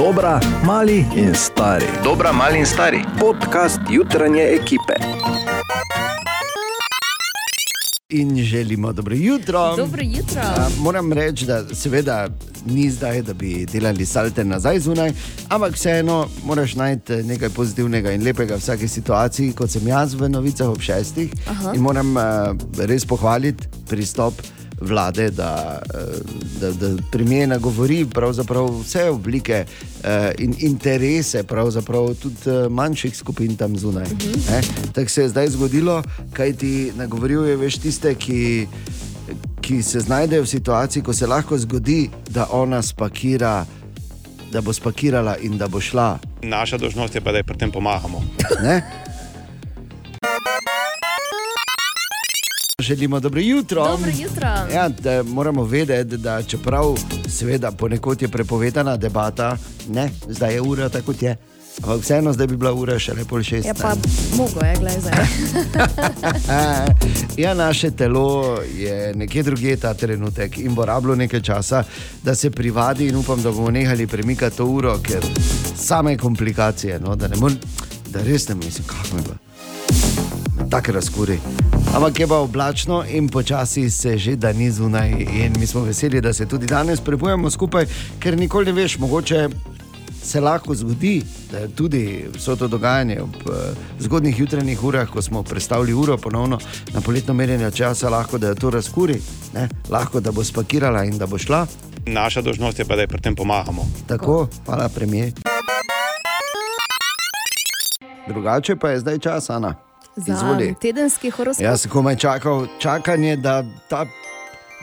Dobra, mali in stari. Dobra, mali in stari. Podcast jutranje ekipe. In želimo dobro jutro. Dobro jutro. A, moram reči, da seveda ni zdaj, da bi delali salte nazaj zunaj, ampak vseeno moraš najti nekaj pozitivnega in lepega v vsaki situaciji, kot sem jaz v novicah ob šestih. Aha. In moram uh, res pohvaliti pristop vlade, da, uh, da, da primena govori pravzaprav vse oblike uh, in interese, tudi uh, manjših skupin tam zunaj. Uh -huh. Tako se je zdaj zgodilo, kaj ti nagovoril je veš tiste, ki ki se znajdejo v situaciji, ko se lahko zgodi, da ona spakira, da bo spakirala in da bo šla. Naša dolžnost je pa, da ji pri tem pomagamo. Ne? Želimo dobro jutro. Dobro jutro. Ja, moramo vedeti, da čeprav seveda ponekod je prepovedana debata, ne, zdaj je ura tako kot je. Ampak vseeno, zdaj bi bila ura še le pol šest. Ja, ne. pa mogo je, gledaj zdaj. Ja, naše telo je nekje drugje ta trenutek in bo rabilo nekaj časa, da se privadi, in upam, da bomo nehali premikati to uro, ker same komplikacije, no, da, ne morem, da res ne mislim, kako me pa. Tako razkuri. Ampak je pa oblačno in počasi se že da ni zunaj. In mi smo veseli, da se tudi danes prebujemo skupaj, ker nikoli ne veš, mogoče se lahko zgodi, da je tudi vso to dogajanje ob uh, zgodnih jutranjih urah, ko smo predstavili uro ponovno na poletno merjenje časa, lahko da jo to razkuri, ne? lahko da bo spakirala in da bo šla. Naša dolžnost je pa, da ji pri tem pomagamo. Tako, hvala, premijer. Drugače pa je zdaj čas, Ana. Za Izvoli. tedenski horoskop. Jaz sem komaj čakal, čakanje, da ta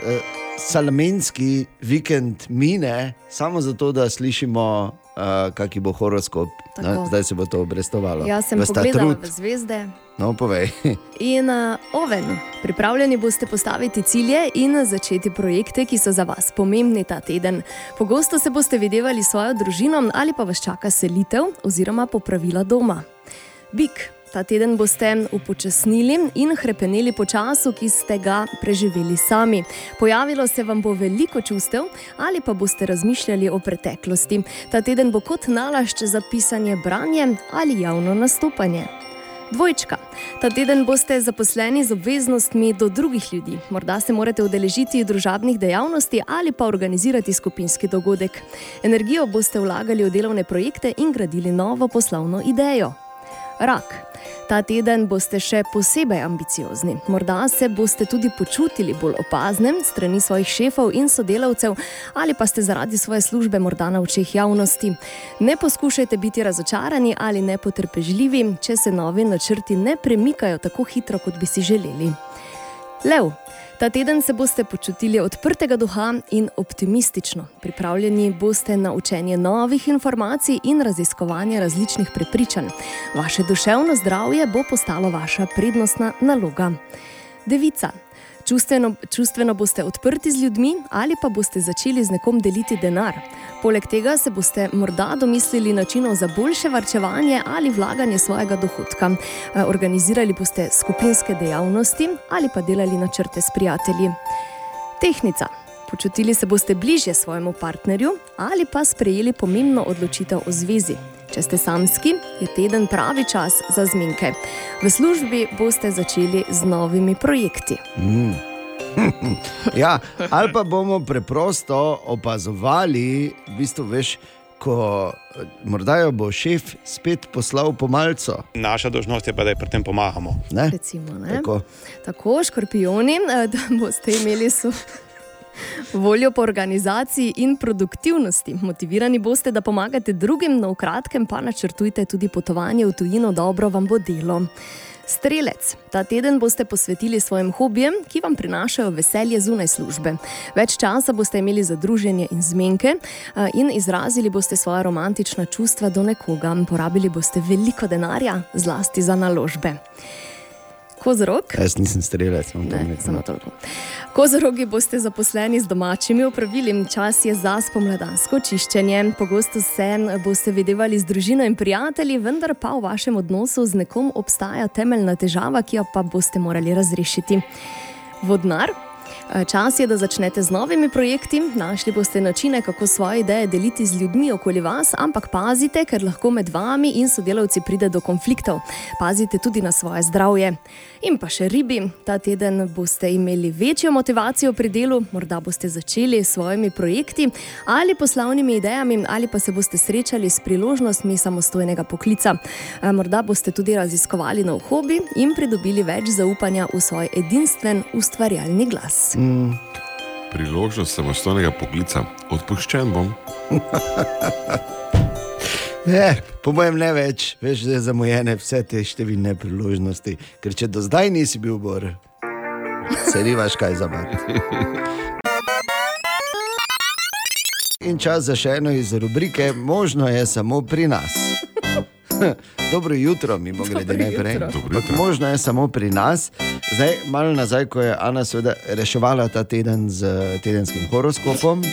eh, salamenski vikend mine, samo zato, da slišimo, eh, kakšen bo horoskop. Tako. No, zdaj se bo to obrestovalo. Jaz sem Ves ta pogledala trud. zvezde. No, povej. In uh, oven, pripravljeni boste postaviti cilje in začeti projekte, ki so za vas pomembni ta teden. Pogosto se boste videvali s svojo družino ali pa vas čaka selitev oziroma popravila doma. Bik, ta teden boste upočasnili in hrepeneli po času, ki ste ga preživeli sami. Pojavilo se vam bo veliko čustev ali pa boste razmišljali o preteklosti. Ta teden bo kot nalašč za pisanje, branje ali javno nastopanje. Dvojčka. Ta teden boste zaposleni z obveznostmi do drugih ljudi. Morda se morate udeležiti družabnih dejavnosti ali pa organizirati skupinski dogodek. Energijo boste vlagali v delovne projekte in gradili novo poslovno idejo. Rak. Ta teden boste še posebej ambiciozni. Morda se boste tudi počutili bolj opazne strani svojih šefov in sodelavcev, ali pa ste zaradi svoje službe morda na očeh javnosti. Ne poskušajte biti razočarani ali nepotrpežljivi, če se novi načrti ne premikajo tako hitro, kot bi si želeli. Lev. Ta teden se boste počutili odprtega duha in optimistično. Pripravljeni boste na učenje novih informacij in raziskovanje različnih prepričanj. Vaše duševno zdravje bo postalo vaša prednostna naloga. Devica. Čustveno, čustveno boste odprti z ljudmi ali pa boste začeli z nekom deliti denar. Poleg tega se boste morda domislili načinov za boljše varčevanje ali vlaganje svojega dohodka. Eh, Organizirali boste skupinske dejavnosti ali pa delali načrte s prijatelji. Tehnica. Počutili se boste bližje svojemu partnerju ali pa sprejeli pomembno odločitev o zvezi. Če ste samski, je teden pravi čas za zmenke. V službi boste začeli z novimi projekti. Ja, ali pa bomo preprosto opazovali, v bistvu veš, ko morda jo bo šef spet poslal po malco. Naša dolžnost je pa, da ji pri tem pomagamo. Ne? Recimo, ne? Tako. Tako, škorpioni, eh, da boste imeli so. Voljo po organizaciji in produktivnosti. Motivirani boste, da pomagate drugim, no v kratkem pa načrtujte tudi potovanje v tujino, dobro vam bo delo. Strelec, ta teden boste posvetili svojim hobijem, ki vam prinašajo veselje zunaj službe. Več časa boste imeli za druženje in zmenke in izrazili boste svoje romantična čustva do nekoga. Porabili boste veliko denarja, zlasti za naložbe. Kozorog. Jaz nisem strelec, imam tam Ne, samo toliko. Kozorogi boste zaposleni z domačimi opravili, čas je za spomladansko čiščenje. Pogosto se boste videvali z družino in prijatelji, vendar pa v vašem odnosu z nekom obstaja temeljna težava, ki jo pa boste morali razrešiti. Vodnar. Eh, Čas je, da začnete z novimi projekti. Našli boste načine, kako svoje ideje deliti z ljudmi okoli vas, ampak pazite, ker lahko med vami in sodelavci pride do konfliktov. Pazite tudi na svoje zdravje. In pa še ribi. Ta teden boste imeli večjo motivacijo pri delu, morda boste začeli s svojimi projekti ali poslovnimi idejami, ali pa se boste srečali s priložnostmi samostojnega poklica. Eh, Morda boste tudi raziskovali nov hobi in pridobili več zaupanja v svoj edinstven ustvarjalni glas. Priložnost samostojnega poklica. Odpuščen bom. Ne, po mojem ne več, veš, da je zamujene vse te številne priložnosti. Ker če do zdaj nisi bil bor, se rivaš kaj zabavati. In čas za še eno iz rubrike, možno je samo pri nas. Dobro jutro, mimo grede Dobro najprej. Možno je samo pri nas. Zdaj, malo nazaj, ko je Ana seveda reševala ta teden z tedenskim horoskopom.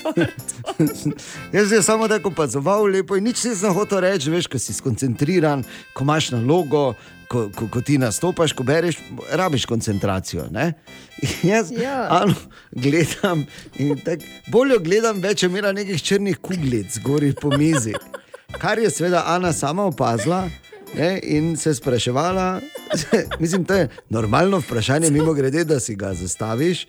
Jaz sem samo tako opazoval, lepo in nič nisem hotel reči, veš, ko si skoncentriran, ko imaš nalogo, ko, ko, ko ti nastopaš, ko bereš, rabiš koncentracijo. Jaz Ja. ano, gledam in tako bolje gledam, več je imela nekih črnih kuglic gori po mizi. Kar je seveda Ana sama opazila. Ne, in se spraševala, mislim, to je normalno vprašanje, mimo grede, da si ga zastaviš.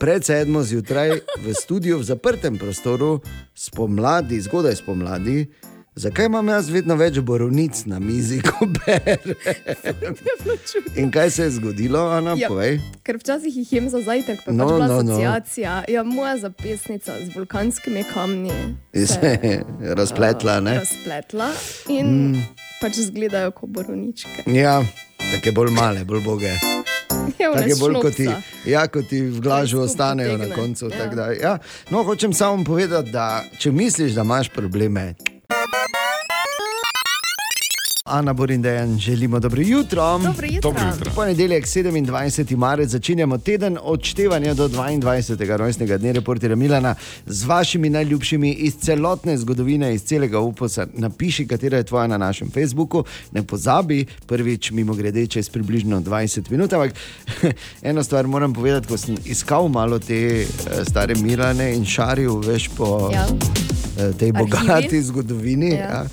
Pred sedmo zjutraj v studiu, v zaprtem prostoru, spomladi, zgodaj spomladi, zakaj imam jaz vedno več borovnic na mizi, ko berem? In kaj se je zgodilo, Ana, Ja. povej? Ker včasih jih jem za zajtrk, pa No, no, pač bila no, no, no. asociacija. Ja, moja zapisnica z vulkanskimi kamni In se je razpletla, ne? razpletla in mm. pač izgledajo kot borovničke. Ja, tako bolj male, bolj boge. Ja, Tako je bolj kot ti, ja, kot ti v glažu ostanejo na potegne, koncu. ja. Ja. Ja. No, hočem samo povedati, da če misliš, da imaš probleme. Ana Borindejan, želimo dobro jutro. Dobro jutro. Dobro jutro. Ponedeljek, 27. marec, začenjamo teden odštevanja do 22. rojstnega dne reporterja Milana z vašimi najljubšimi iz celotne zgodovine, iz celega uposa. Napiši, katera je tvoja na našem Facebooku. Ne pozabi, prvič, mimo grede, čez približno 20 minut. Ampak eno stvar moram povedati, ko sem iskal malo te eh, stare Milane in šaril, veš, po Ja. eh, tej Arhivi. bogati zgodovini. Ja. Ja.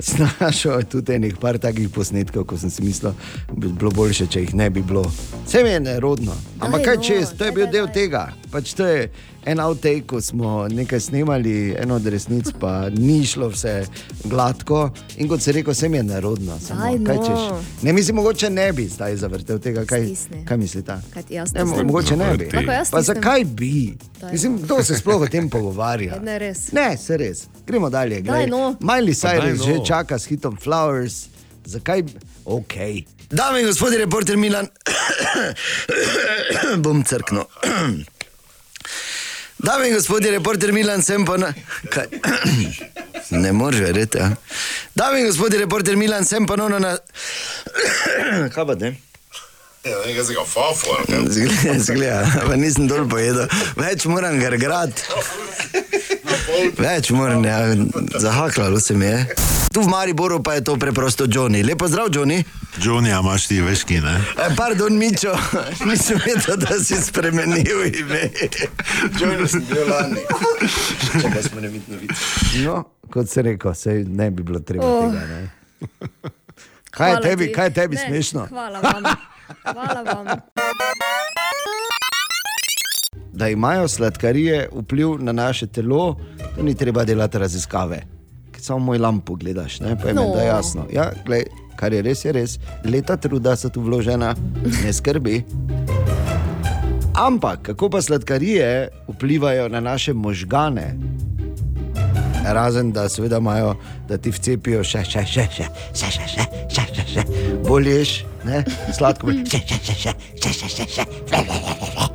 Snašel tudi enih par takih posnetkov, ko sem si mislil, bi bilo boljše, če jih ne bi bilo. Vse mi je nerodno. Ampak Daj, kaj no, čez, to je bil del tega. Pač to je en outtake, ko smo nekaj snemali, eno od resnic, pa ni šlo vse gladko. In kot se reče, vse mi je nerodno. Samo, Daj, kaj no. češ? Ne mislim, mogoče ne bi zdaj zavrtel tega. Kaj, Stisni. kaj mislite? Ne, mogoče ne bi. Pa zakaj bi? Daj, Mislim, kdo se sploh o tem pogovarja? Ja, ne, res. Ne, se res. Gremo dalje. glej. no. Miley daj, Cyrus no. že čaka s hitom Flowers. Zakaj? Ok. Dame in gospodje, reporter Milan, bom crknil. Dame in gospodje, reporter Milan, sem pa na. Kaj? Ne moreš verjeti. Ja. Dame in gospodje, reporter Milan, sem ponovno na. Kaj pa ne? Ja, nekaj se ga fafo. Zgleda, zgleda, pa nisem dol pojedel. Več moram grgrati. Več moram, ja, zahaklalo se mi je. Tu v Mariboru pa je to preprosto Johnny. Lepo zdrav, Johnny. Johnny, a imaš ti veški, ne? E, pardon, Mičo, nisem vedel, da si spremenil ime. Johnny sem bil lani. Čakaj, smo ne vidno videti. No, kot se rekel, se ne bi bilo treba oh. tega. Ne? Kaj je tebi, kaj je tebi Ne, smešno? Hvala vam. Hvala vam. da imajo sladkarije vpliv na naše telo, to ni treba delati raziskave. Samo moj lampo gledaš, ne pa je No. meni da jasno. Ja, glej, kar je res, je res. Leta truda so tu vložena, ne skrbi. Ampak kako pa sladkarije vplivajo na naše možgane? Razen da seveda imajo, da ti vcepijo še, še, še, še, še, še, še, še, še, še. bolješ, ne, sladko bo, še, še, še, še, še, še, še, še, še, še, še.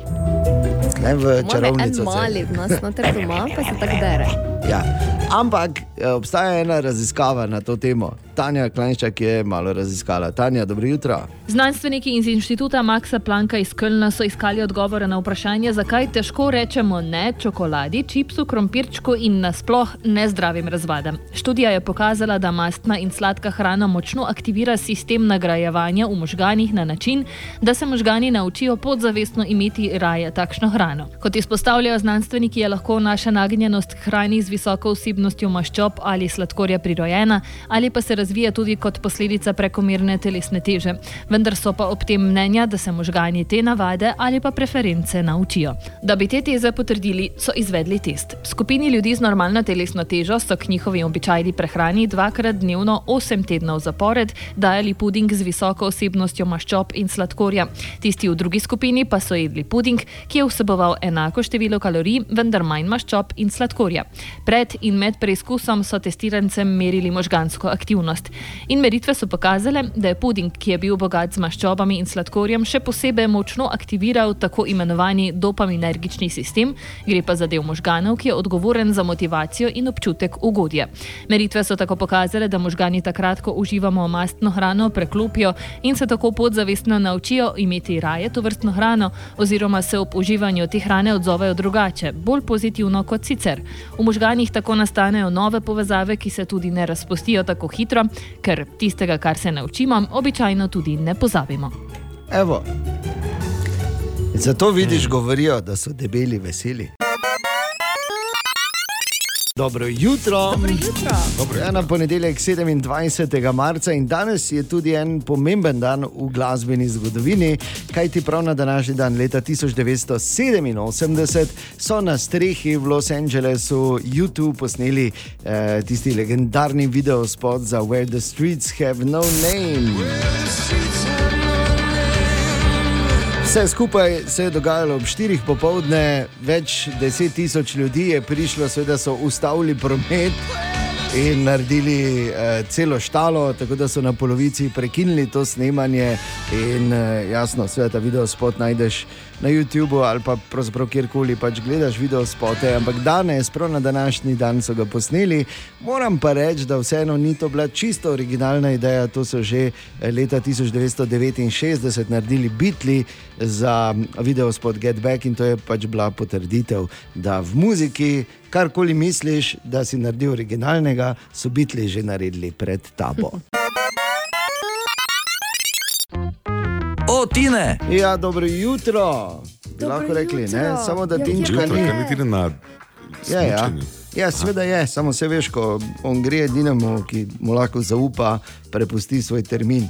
Ne v Moj je en čarovnico. se- mali v nas noter doma, pa se tako bere. Ja. Ampak eh, obstaja ena raziskava na to temo. Tanja Klajnščak je malo raziskala. Tanja, dobro jutro. Znanstveniki iz inštituta Maxa Plancka iz Kölna so iskali odgovore na vprašanje, zakaj težko rečemo ne čokoladi, čipsu, krompirčku in nasploh nezdravim razvadam. Študija je pokazala, da mastna in sladka hrana močno aktivira sistem nagrajevanja v možganih na način, da se možgani naučijo podzavestno imeti raje takšno hrano. Kot izpostavljajo znanstveniki, je lahko naša nagnjenost k hrani z visoko vsebnostjo maščob ali sladkorja prirojena, ali pa se razvija tudi kot posledica prekomerne telesne teže. Vendar so pa ob tem mnenja, da se možgani te navade ali pa preference naučijo. Da bi te teze potrdili, so izvedli test. Skupini ljudi z normalno telesno težo so k njihovi običajni prehrani dvakrat dnevno 8 tednov zapored dajali puding z visoko vsebnostjo maščob in sladkorja. Tisti v drugi skupini pa so jedli puding, ki je vseboval enako število kalorij, vendar manj maščob in sladkorja. Pred in med preizkusom so testirancem merili možgansko aktivnost. In meritve so pokazale, da je puding, ki je bil bogat z maščobami in sladkorjem, še posebej močno aktiviral tako imenovani dopaminergični sistem, gre pa za del možganov, ki je odgovoren za motivacijo in občutek ugodja. Meritve so tako pokazale, da možgani takrat, ko uživamo mastno hrano, preklopijo in se tako podzavestno naučijo imeti raje to vrstno hrano, oziroma se ob uživanju te hrane odzovejo drugače, bolj pozitivno kot sicer. V možganih tako nastanejo nove povezave, ki se tudi ne razpustijo tako hitro, ker tistega, kar se naučimo, običajno tudi ne pozabimo. Evo. Zato vidiš, govorijo, da so debeli veseli. Dobro jutro. Dobro jutro. Dobro. Ja, na ponedeljek 27. marca in danes je tudi en pomemben dan v glasbeni zgodovini, kajti prav na današnji dan leta 1987 so na strehi v Los Angelesu YouTube posneli eh, tisti legendarni video spot za Where the Streets Have No Name. Vse skupaj se je dogajalo ob 4 popovdne, več deset tisoč ljudi je prišlo, seveda so ustavili promet in naredili eh, celo štalo, tako da so na polovici prekinili to snemanje. In eh, jasno, seveda ta video spot najdeš na YouTubu ali pa pravzaprav kjerkoli pač gledaš video spote. Ampak danes, prav na današnji dan so ga posneli. Moram pa reči, da vseeno ni to bila čisto originalna ideja, to so že eh, leta 1969 naredili bitli za video spot Get Back in to je pač bila potrditev, da v muziki. Karkoli misliš, da si naredil originalnega, so bitli že naredili pred tabo. O, Tine! Ja, dobro jutro. Bi Dobro lahko rekli, ne? jutro. samo da Ja, Tinčka Jutro, ni. niti na Ja, ja. ja seveda je, samo se veš, ko on gre edinemu, ki mu lahko zaupa, prepusti svoj termin.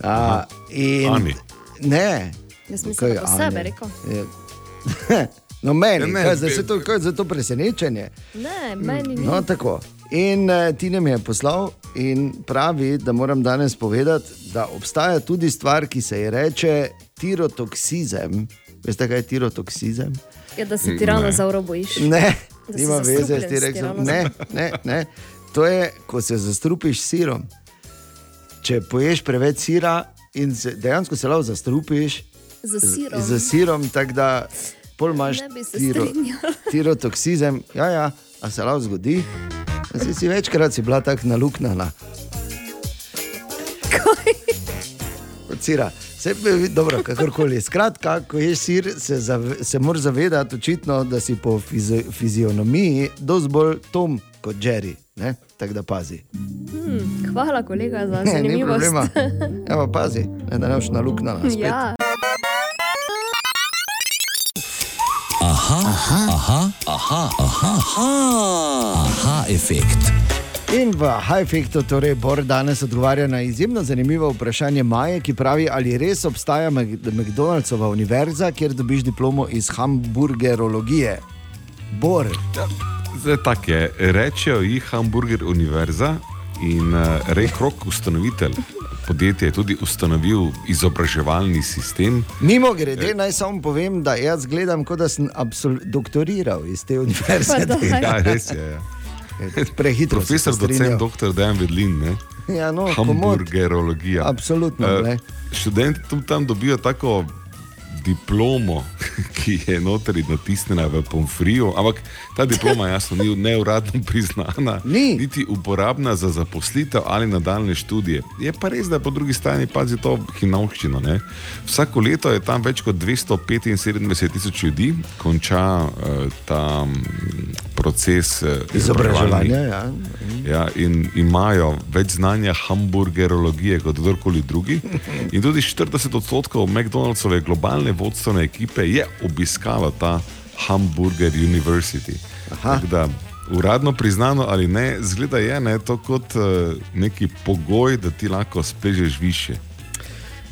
A, in, Ani. Ne. Jaz mislim, da Ani? sebe rekel. Je- No, meni, Ja, ne, kaj, zdaj be- se to, kaj je za to presenečenje. Ne, meni ni. No, tako. In uh, Tine mi je poslal in pravi, da moram danes povedati, da obstaja tudi stvar, ki se ji reče tirotoksizem. Veste, kaj je tirotoksizem? Je, da se ti ravno Ne. zavrobojiš. Ne, nima veze s tirano. Ne, ne, ne. To je, ko se zastrupiš s sirom. Če poješ preveč sira in se, dejansko se lahko zastrupiš Za sirom. z sirom, tako da pol imaš tiro, tirotoksizem. Ja, ja, a se lahko zgodi. Si, si večkrat si bila tako naluknjena. Kot sira. Se, dobro, kakorkoli. Skratka, ko ješ sir, se, se moraš zavedati, očitno, da si po fizi, fizionomiji dosti bolj tom kot Jerry. ne? Tako da pazi. Hvala, kolega, za Ne, ni zanimivost. problema. Ja, pa pazi, ne, da ne boš naluknjena. Spet. Ja, Aha, efekt. In v High-Effectu, torej Bor danes odgovarja na izjemno zanimivo vprašanje Maje, ki pravi, ali res obstaja Mc- McDonald'sova univerza, kjer dobiš diplomo iz hamburgerologije. Bor, Zdaj tako je. Rečejo ji Hamburger Univerza in uh, Ray Krok, ustanovitelj podjetja, je tudi ustanovil izobraževalni sistem. mimo grede, naj samo povem, da jaz gledam, kot da sem doktoriral iz te daj. Ja, res je. Ja. Prehitro. Profesor, docent, dr. Dejan Vedlin. Ne? Ja, no, komod. Hamburgerologija. Absolutno, Eh, glej. Študenti tu tam dobijo tako diplomo ki je notri natisnjena v pomfriju, ampak ta diploma jasno ni neuradno priznana, Ni. niti uporabna za zaposlitev ali nadaljne študije. Je pa res, da po drugi strani pazi to hinovščino. Ne? Vsako leto je tam več kot 275 tisoč ljudi, konča uh, ta mm, proces uh, Izobraževanja. Ja. Ja, in imajo več znanja hamburgerologije kot kdorkoli drugi. In tudi 40 odstotkov McDonald'sove globalne vodstvene ekipe je obiskalo ta Hamburger University. Tako Da, uradno priznano ali ne, zgleda je ne, to kot uh, neki pogoj, da ti lahko spležeš više.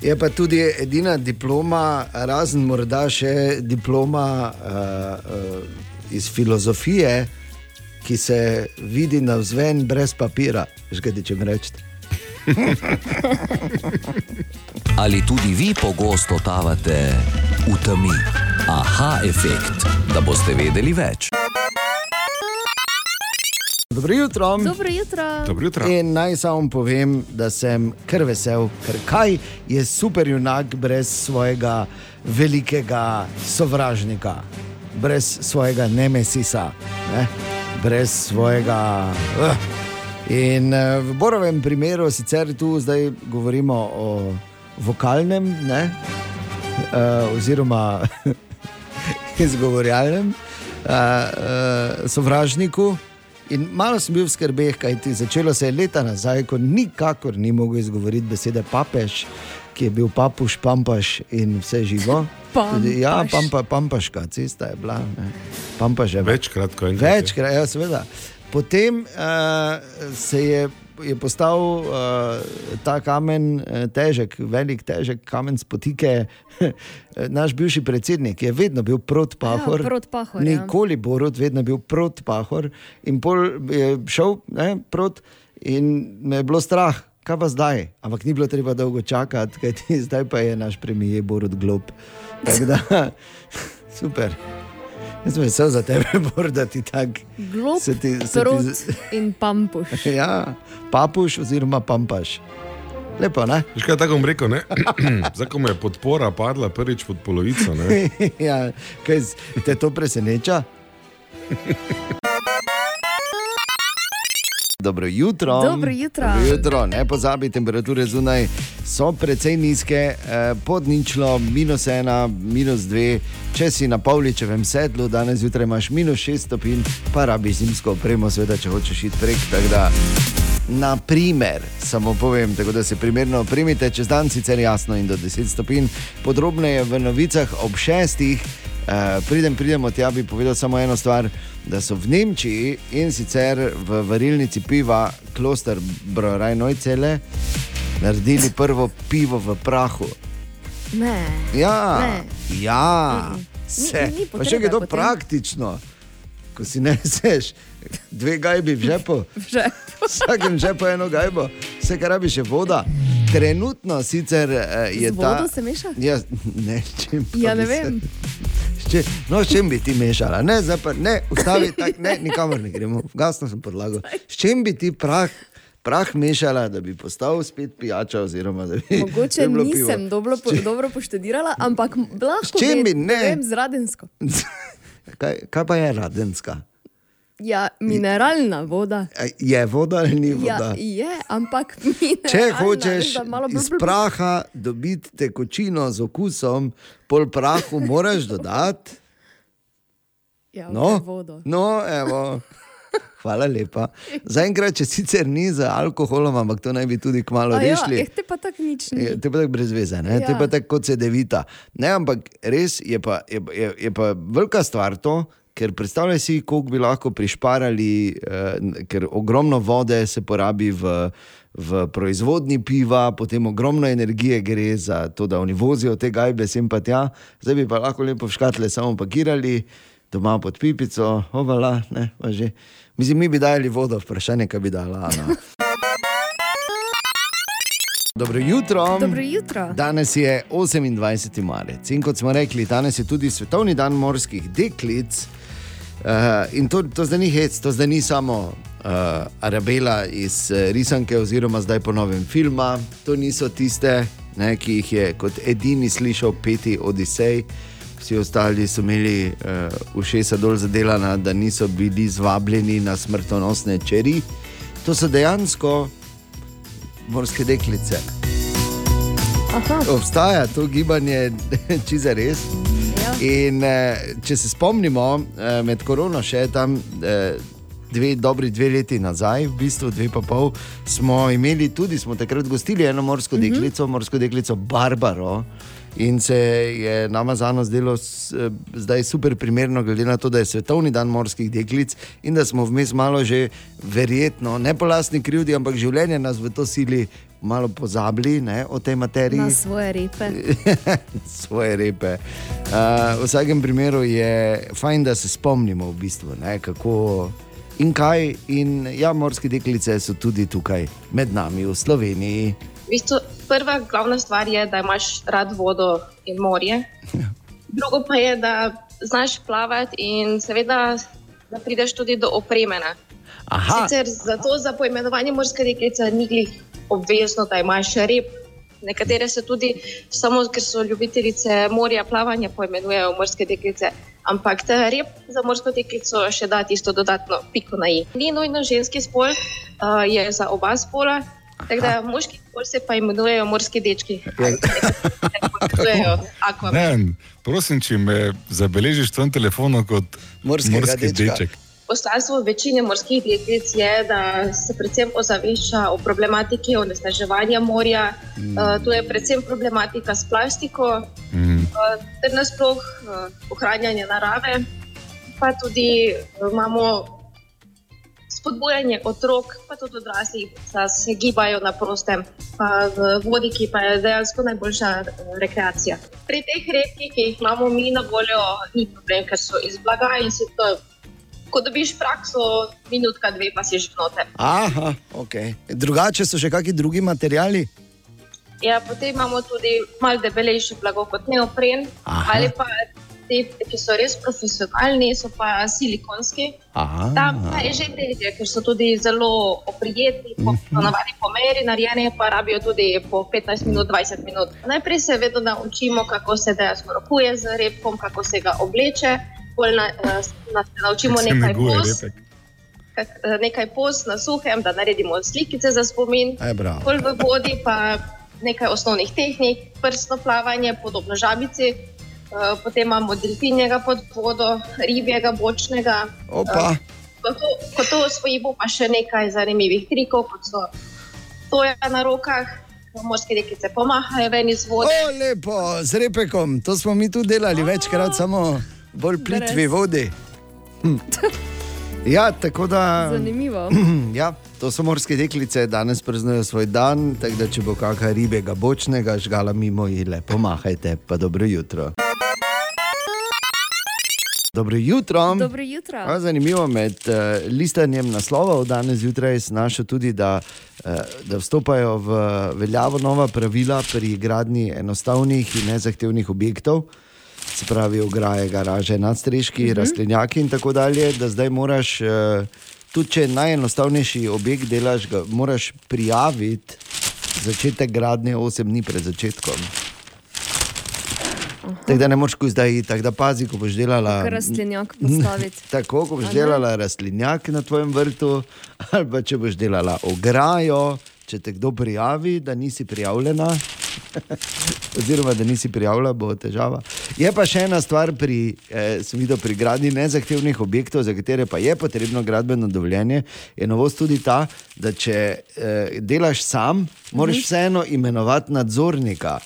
Je pa tudi edina diploma, razen morda še diploma uh, uh, iz filozofije, ki se vidi na vzven brez papira. Žgadi, če mi rečete. Ali tudi vi pogosto totavate v temi? Aha, efekt, da boste vedeli več. Dobro jutro. Dobro jutro. Dobro jutro. In naj samo povem, da sem kar vesel, ker kaj je super junak brez svojega velikega sovražnika, brez svojega nemesisa, ne? brez svojega. Uh. In uh, v Borovem primeru sicer tu zdaj govorimo o vokalnem, ne? uh, oziroma izgovorjalnem uh, uh, sovražniku. In malo sem bil v skrbeh, kajti začelo se je leta nazaj, ko nikakor ni mogel izgovoriti besede papež, ki je bil papuš, pampaš in vse živo. Ja, Pampaš. pampa, pampaška cesta je bila. Ne. Pampaš je Večkrat, ko enkrat. je. Večkrat, ja, seveda. Potem uh, se je, je postal uh, ta kamen uh, težek, velik, težek kamen spotike. Naš bivši predsednik je vedno bil proti Pahor. Ja, proti Pahor, ja. Nikoli Borod, vedno bil proti Pahor. In pol je šel ne, proti, in me je bilo strah. Kaj pa zdaj? Ampak ni bilo treba dolgo čakati, kajti zdaj pa je naš premijer Borod Glob. Tako da, super. Jaz sem vesel za tebe, Bor, da ti tako. Glob, se ti- se ti trot z- in pampuš. Ja, papuš oziroma pampaš. Lepo, ne? Veš kaj tako bom rekel, ne? Zdaj, ko mu je podpora padla prvič pod polovico, ne? ja, kaj te to preseneča? Dobro jutro. Dobro jutro. Dobro jutro. Ne pozabi, temperature zunaj so precej nizke, eh, pod ničlo, minus ena, minus dve. Če si na Pavličevem sedlu, danes zjutraj imaš minus šest stopinj, pa rabi zimsko opremo, seveda, če hočeš iti prek. Naprimer, samo povem, tako da se primerno opremite, čez dan sicer jasno in do 10 stopinj, podrobneje v novicah ob šestih. Uh, pridem, pridemo tja, bi povedal samo eno stvar, da so v Nemčiji in sicer v varilnici piva Kloster Broraj Nojcele naredili prvo pivo v prahu. Ne. Ja, Ne. ja, Mm-mm. se. Ni- ni Pa še potrebe je to potem. praktično, ko si neseš dve gajbi v žepu. Že. V vsakem žepu eno gajbo, vse kar rabiš je voda. Trenutno sicer eh, je ta. vodo se meša? Ja, ne, čim Ja, ne se- vem. s čim- No, s čim bi ti mešala? Ne, zdaj pa ne, ustavi, tak, ne, nikamor ne gremo, gasno sem podlagal. S čim bi ti prah, prah mešala, da bi postal spet pijača? Oziroma, bi, Mogoče bi pivo? nisem dobro, po, dobro poštudirala, ampak lahko čim bi? ve- Ne. vem z radensko. Kaj, kaj pa je radenska? Ja, mineralna voda. Je voda ali ni Ja, voda? je, ampak mineralna. Če hočeš iz praha dobiti tekočino z okusom, pol prahu moraš dodati. Ja, No, vodo. no evo. Hvala lepa. Zaenkrat, če sicer ni z alkoholom, ampak to naj bi tudi kmalo A Ja, rešili. eh, te pa tako nič ni. Je, te pa tako brez veze, ne? Ja. te pa tako kot se devita. Ne, ampak res je pa, je, je, je pa velika stvar to, ker predstavljaj si, koliko bi lahko prišparali, eh, ker ogromno vode se porabi v, v proizvodni piva, potem ogromno energije gre za to, da oni vozijo te gajbe sem pa tja, zdaj bi pa lahko lepo v škatle samo pakirali. Doma pod pipico, ovala, ne, pa že. Mislim, mi bi dali vodo, vprašanje, kaj bi dala. Ana. Dobro jutro. Dobro jutro. Danes je 28. marec in kot smo rekli, danes je tudi svetovni dan morskih deklic. Uh, in to, to zdaj ni hec, to zdaj ni samo uh, Arabela iz uh, risanke, oziroma zdaj po novem filma. To niso tiste, ne, ki jih je kot edini slišal peti Odisej. vsi ostali so imeli uh, ušesa dol zadelana, da niso bili zvabljeni na smrtonosne čeri. To so dejansko morske deklice. Aha, Obstaja to gibanje, če za res. Ja. In eh, če se spomnimo, eh, med korono še tam. Eh, Dve, dobri dve leti nazaj, v bistvu dve pa pol, smo imeli tudi, smo takrat gostili eno morsko Mhm. deklico, morsko deklico Barbaro. In se je nama zano zdelo s- eh, zdaj super primerno, glede na to, da je svetovni dan morskih deklic in da smo vmes malo že verjetno, ne po lastni krivdi, ampak življenje nas v to sili malo pozabili ne, o tej materiji Na svoje repe. svoje repe. Uh, v vsakem primeru je fajn, da se spomnimo, v bistvu, ne, kako in kaj. In ja, morske deklice so tudi tukaj med nami v Sloveniji. V bistvu, prva glavna stvar je, da imaš rad vodo in morje. Drugo pa je, da znaš plavati in seveda, da prideš tudi do opremena. Aha, Sicer zato za poimenovanje morske deklice ni glih obvezno, da imaš rep. Nekatere se tudi, samo ker so ljubitelice morja, plavanja, poimenujejo morske deklice. Ampak ta rep za morsko deklico še da tisto dodatno piko na i. Ni nujno ženski spol, uh, je za oba spola. Tako da moški spol se pa imenujejo morski dečki. akvamen. Ne, prosim, če me zabeležiš v tem telefonu kot Morskega morski dečka. deček. Poslanstvo večine morskih deklic je, da se predvsem ozavešča o problematiki onesnaževanja morja. Mm. Uh, to je predvsem problematika s plastiko, Mm. uh, ter nasploh uh, ohranjanje narave, pa tudi uh, imamo spodbujanje otrok, pa tudi odraslih, da se gibajo na prostem, pa v vodi, ki pa je dejansko najboljša uh, rekreacija. Pri teh repkih, ki jih imamo mi na voljo, ni problem, ker so iz blaga in si to. Ko dobiš prakso, minutka, dve, pa si že noter. aha okay. drugače so še kakšni drugi materiali. Ja, potem imamo tudi malo debelejše blago kot neopren, Aha. ali pa te, ki so res profesionalni, so pa silikonski. Aha, Tam pa je že težje, ker so tudi zelo oprijetni, po, ponavadi po meri narejeni, pa rabijo tudi po 15 minut, 20 minut. Najprej se vedno naučimo, kako se dejansko rokuje z repkom, kako se ga obleče. Pol Na, eh, na, naučimo nekaj poz, eh, nekaj poz na suhem, da naredimo slikice za spomin. Bolj v vodi pa nekaj osnovnih tehnik, prstno plavanje, podobno žabici. Eh, Potem imamo delfinjega pod vodo, ribjega, bočnega. Opa. Ko to, ko to osvojimo, pa še nekaj zanimivih trikov, kot so stoja na rokah, morske rekice pomahajo ven iz vode. O, lepo, z repekom, to smo mi tudi delali večkrat, samo bolj plitvi vodi. Hm. Ja, tako da. Zanimivo. Ja, to so morske deklice, danes praznujejo svoj dan, tako da če bo kakšna ribega bočnega žgala mimo, ji lepo mahajte, pa dobro jutro. Dobro jutro. Dobro jutro. A, zanimivo med uh, listanjem naslovov danes zjutraj sem našel tudi, da, uh, da vstopajo v veljavo nova pravila pri gradnji enostavnih in nezahtevnih objektov, se pravi ograje, garaže, nadstreški, uh -huh. rastlinjaki in tako dalje. Da zdaj moraš, uh, tudi če najenostavnejši objekt delaš, ga moraš prijaviti začetek gradnje 8 dni pred začetkom. Tako da ne moreš ko zdaj tako da pazi, ko boš delala. Rastlinjak postaviti. Tako, ko boš delala rastlinjak na tvojem vrtu, ali pa če boš delala ograjo, če te kdo prijavi, da nisi prijavljena, oziroma da nisi prijavljena, bo težava. Je pa še ena stvar pri, eh, sem videl, pri gradnji nezahtevnih objektov, za katere pa je potrebno gradbeno dovoljenje. Je novost tudi ta, da če eh, delaš sam, moraš Mhm. vseeno imenovati nadzornika.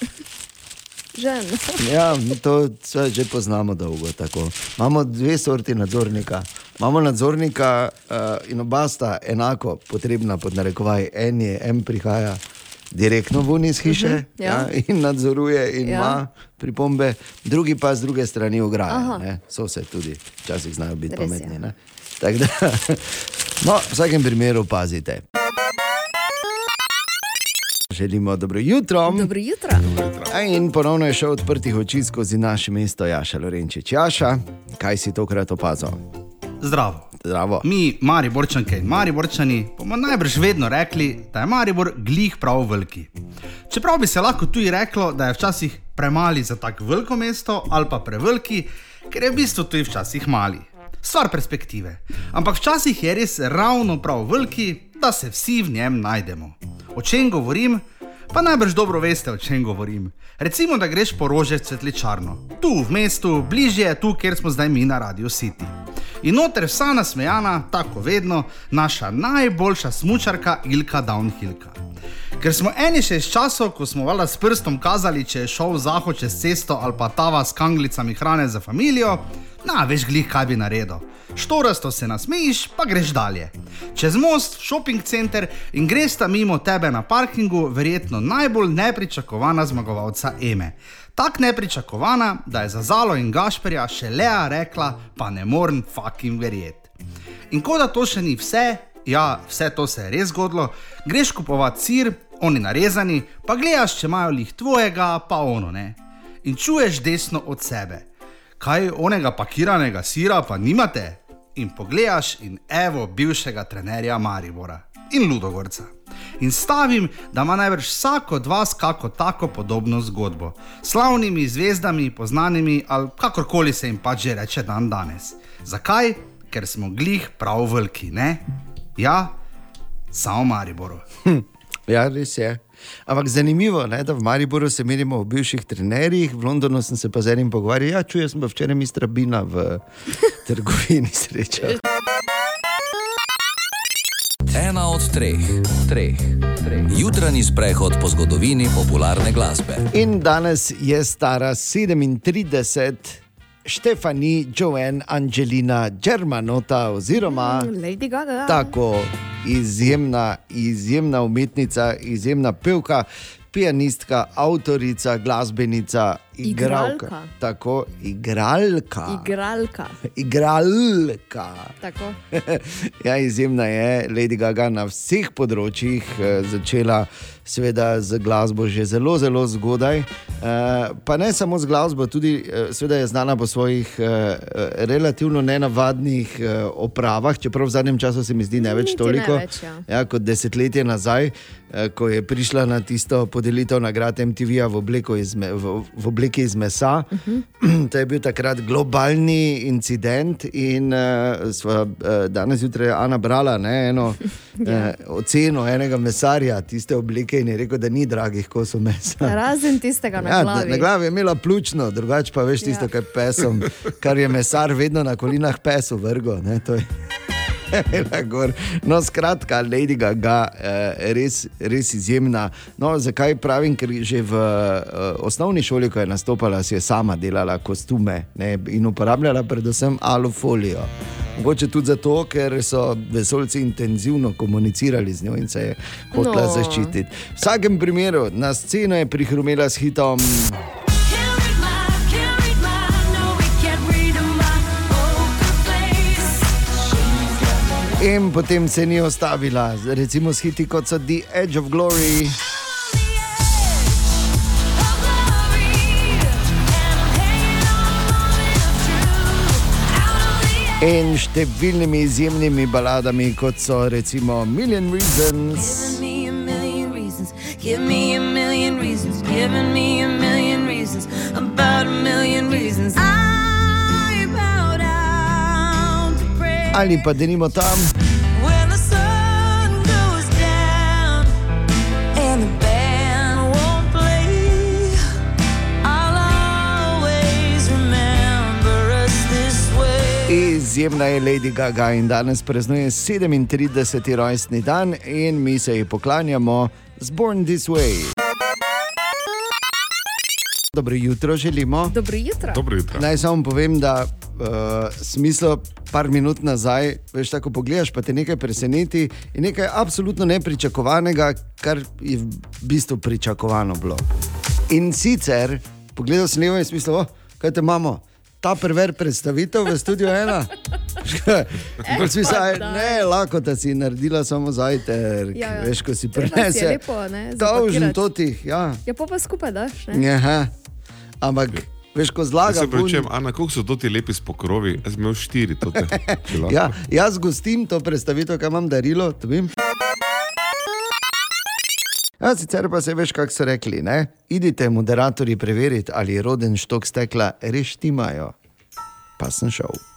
Žen. Ja, to že poznamo dolgo. Tako. Imamo dve sorti nadzornika. Imamo nadzornika uh, in oba sta enako potrebna, pod narekovaj. En je, en prihaja direktno ven iz hiše uh -huh, ja. ja. Ja, in nadzoruje in Ja. ima pripombe, drugi pa z druge strani ograje. So se tudi, včasih znajo biti Res je. pametni. Tako Da, no, v vsakem primeru pazite. Želimo dobro jutro. Dobro jutro. A In ponovno je šel odprtih oči skozi naše mesto Jaša Lorenčič. Jaša, kaj si tokrat opazil? Zdravo. Zdravo. Mi, Mariborčanke in Mariborčani, bomo najbrž vedno rekli, da je Maribor glih prav veliki. Čeprav bi se lahko tudi reklo, da je včasih premali za tako veliko mesto ali pa preveliki, ker je v bistvu tudi včasih mali. Stvar perspektive. Ampak včasih je res ravno prav veliki, da se vsi v njem najdemo. O čem govorim? Pa najbrž dobro veste, o čem govorim. Recimo, da greš po rože cvetličarno, tu v mestu, bližje tu, kjer smo zdaj mi na Radio City. In noter vsa nasmejana, tako vedno, naša najboljša smočarka Ilka Downhillka. Ker smo eni še iz časov, ko smo valjda s prstom kazali, če je šel zahod čez cesto ali pa tava s kanglicami hrane za družino, na veš glih, kaj bi naredil. Štorasto se nasmejiš, pa greš dalje. Čez most, shopping center in greš tam mimo tebe na parkingu, verjetno najbolj nepričakovana zmagovalca Eme. Tako nepričakovana, da je za Zalo in Gašperja še Lea rekla, pa ne morem fucking verjeti. In kot da to še ni vse, ja, vse to se je res zgodilo, greš kupovat sir, oni narezani, pa gledaš, če imajo lih tvojega, pa ono ne. In čuješ desno od sebe. Kaj onega pakiranega sira pa nimate? In pogledaš in evo bivšega trenerja Maribora in Ludogorca. In stavim, da ima najbrž vsak od vas kako tako podobno zgodbo. Slavnimi zvezdami, poznanimi ali kakorkoli se jim pač že reče dan danes. Zakaj? Ker smo glih prav veliki, ne? Ja, samo Mariboru. Ja, res je. Ampak zanimivo je, da v Mariboru se menimo o bivših trenerjih, v Londonu sem se pa z enim pogovarjal. Ja, čujem, sem pa včeraj mistra Bina v trgovini sreča. Ena od treh, treh, treh. Jutranji sprehod po zgodovini popularne glasbe. In danes je stara 37. Štefani, Joanne, Angelina, Germanota, oziroma Lady Gaga. tako izjemna, izjemna umetnica, izjemna pevka, pianistka, avtorica, glasbenica, igralka. Igralka. Tako, igralka. Igralka. Igralka. Tako. ja, izjemna je Lady Gaga na vseh področjih, eh, začela seveda z glasbo že zelo, zelo zgodaj. Eh, pa ne samo z glasbo, tudi eh, seveda je znana po svojih eh, relativno nenavadnih opravah, čeprav v zadnjem času se mi zdi ne več Niti ne toliko. več, ja. Ja, kot desetletje nazaj, ko je prišla na tisto podelitev nagrad MTV-ja v, iz me- v, v obleki iz mesa. Uh -huh. to je bil takrat globalni incident, in uh, sva, uh, danes zjutraj je Ana brala ne, eno ja. uh, oceno enega mesarja tiste oblike in je rekel, da ni dragih kosov mesa. Razen tistega na Ja, glavi. na glavi je imela pljučno, drugače pa veš tisto, Ja. kar je pesom, kar je mesar vedno na kolinah pesu vrgo. Ne, imela gor. No, skratka, Lady Gaga je res, res izjemna. No, zakaj pravim, ker že v uh, osnovni šoli, ko je nastopala, si je sama delala kostume ne, in uporabljala predvsem alufolijo. Mogoče tudi zato, ker so vesolci intenzivno komunicirali z njo in se je hotela no. zaščititi. V vsakem primeru na sceno je prihrumela s hitom. In potem se ni ostavila, recimo s hiti kot so The Edge of Glory. In številnimi izjemnimi baladami, kot so recimo Million Reasons. Give me a million reasons, giving me a million reasons, about a million reasons. I remember us this way. Izjemna je Lady Gaga in danes praznuje 37. rojstni dan, in mi se ji poklanjamo z Born This Way. Dobro jutro želimo. Dobro jutro. Dobro jutro. Naj samo povem, da uh, smislo par minut nazaj, veš, tako pogledaš, pa te nekaj preseneti in nekaj absolutno nepričakovanega, kar je v bistvu pričakovano bilo. In sicer, pogledal sem levo in smisel, oh, kaj te imamo. Ta prver predstavitev v studiu ena. Kot si saj, ne, lahko da si naredila samo zajtrk, Ja, ja. veš, ko si si je prinese. lepo, ne, Dolžen zapakirati. totih, ja. Ja, pa pa skupaj daš. Ne? Aha. Ampak Veš, ko Jaz zlagam. se pravičujem, Ana, koliko so to ti lepi spokrovi? Jaz sem imel štiri, to te. Ja, jaz gostim to predstavitev, kaj imam darilo. dobim. Ja, sicer pa se veš, kako so rekli. Ne? Idite, moderatorji, preveriti, ali roden štok stekla res štimajo. Pa sem šel.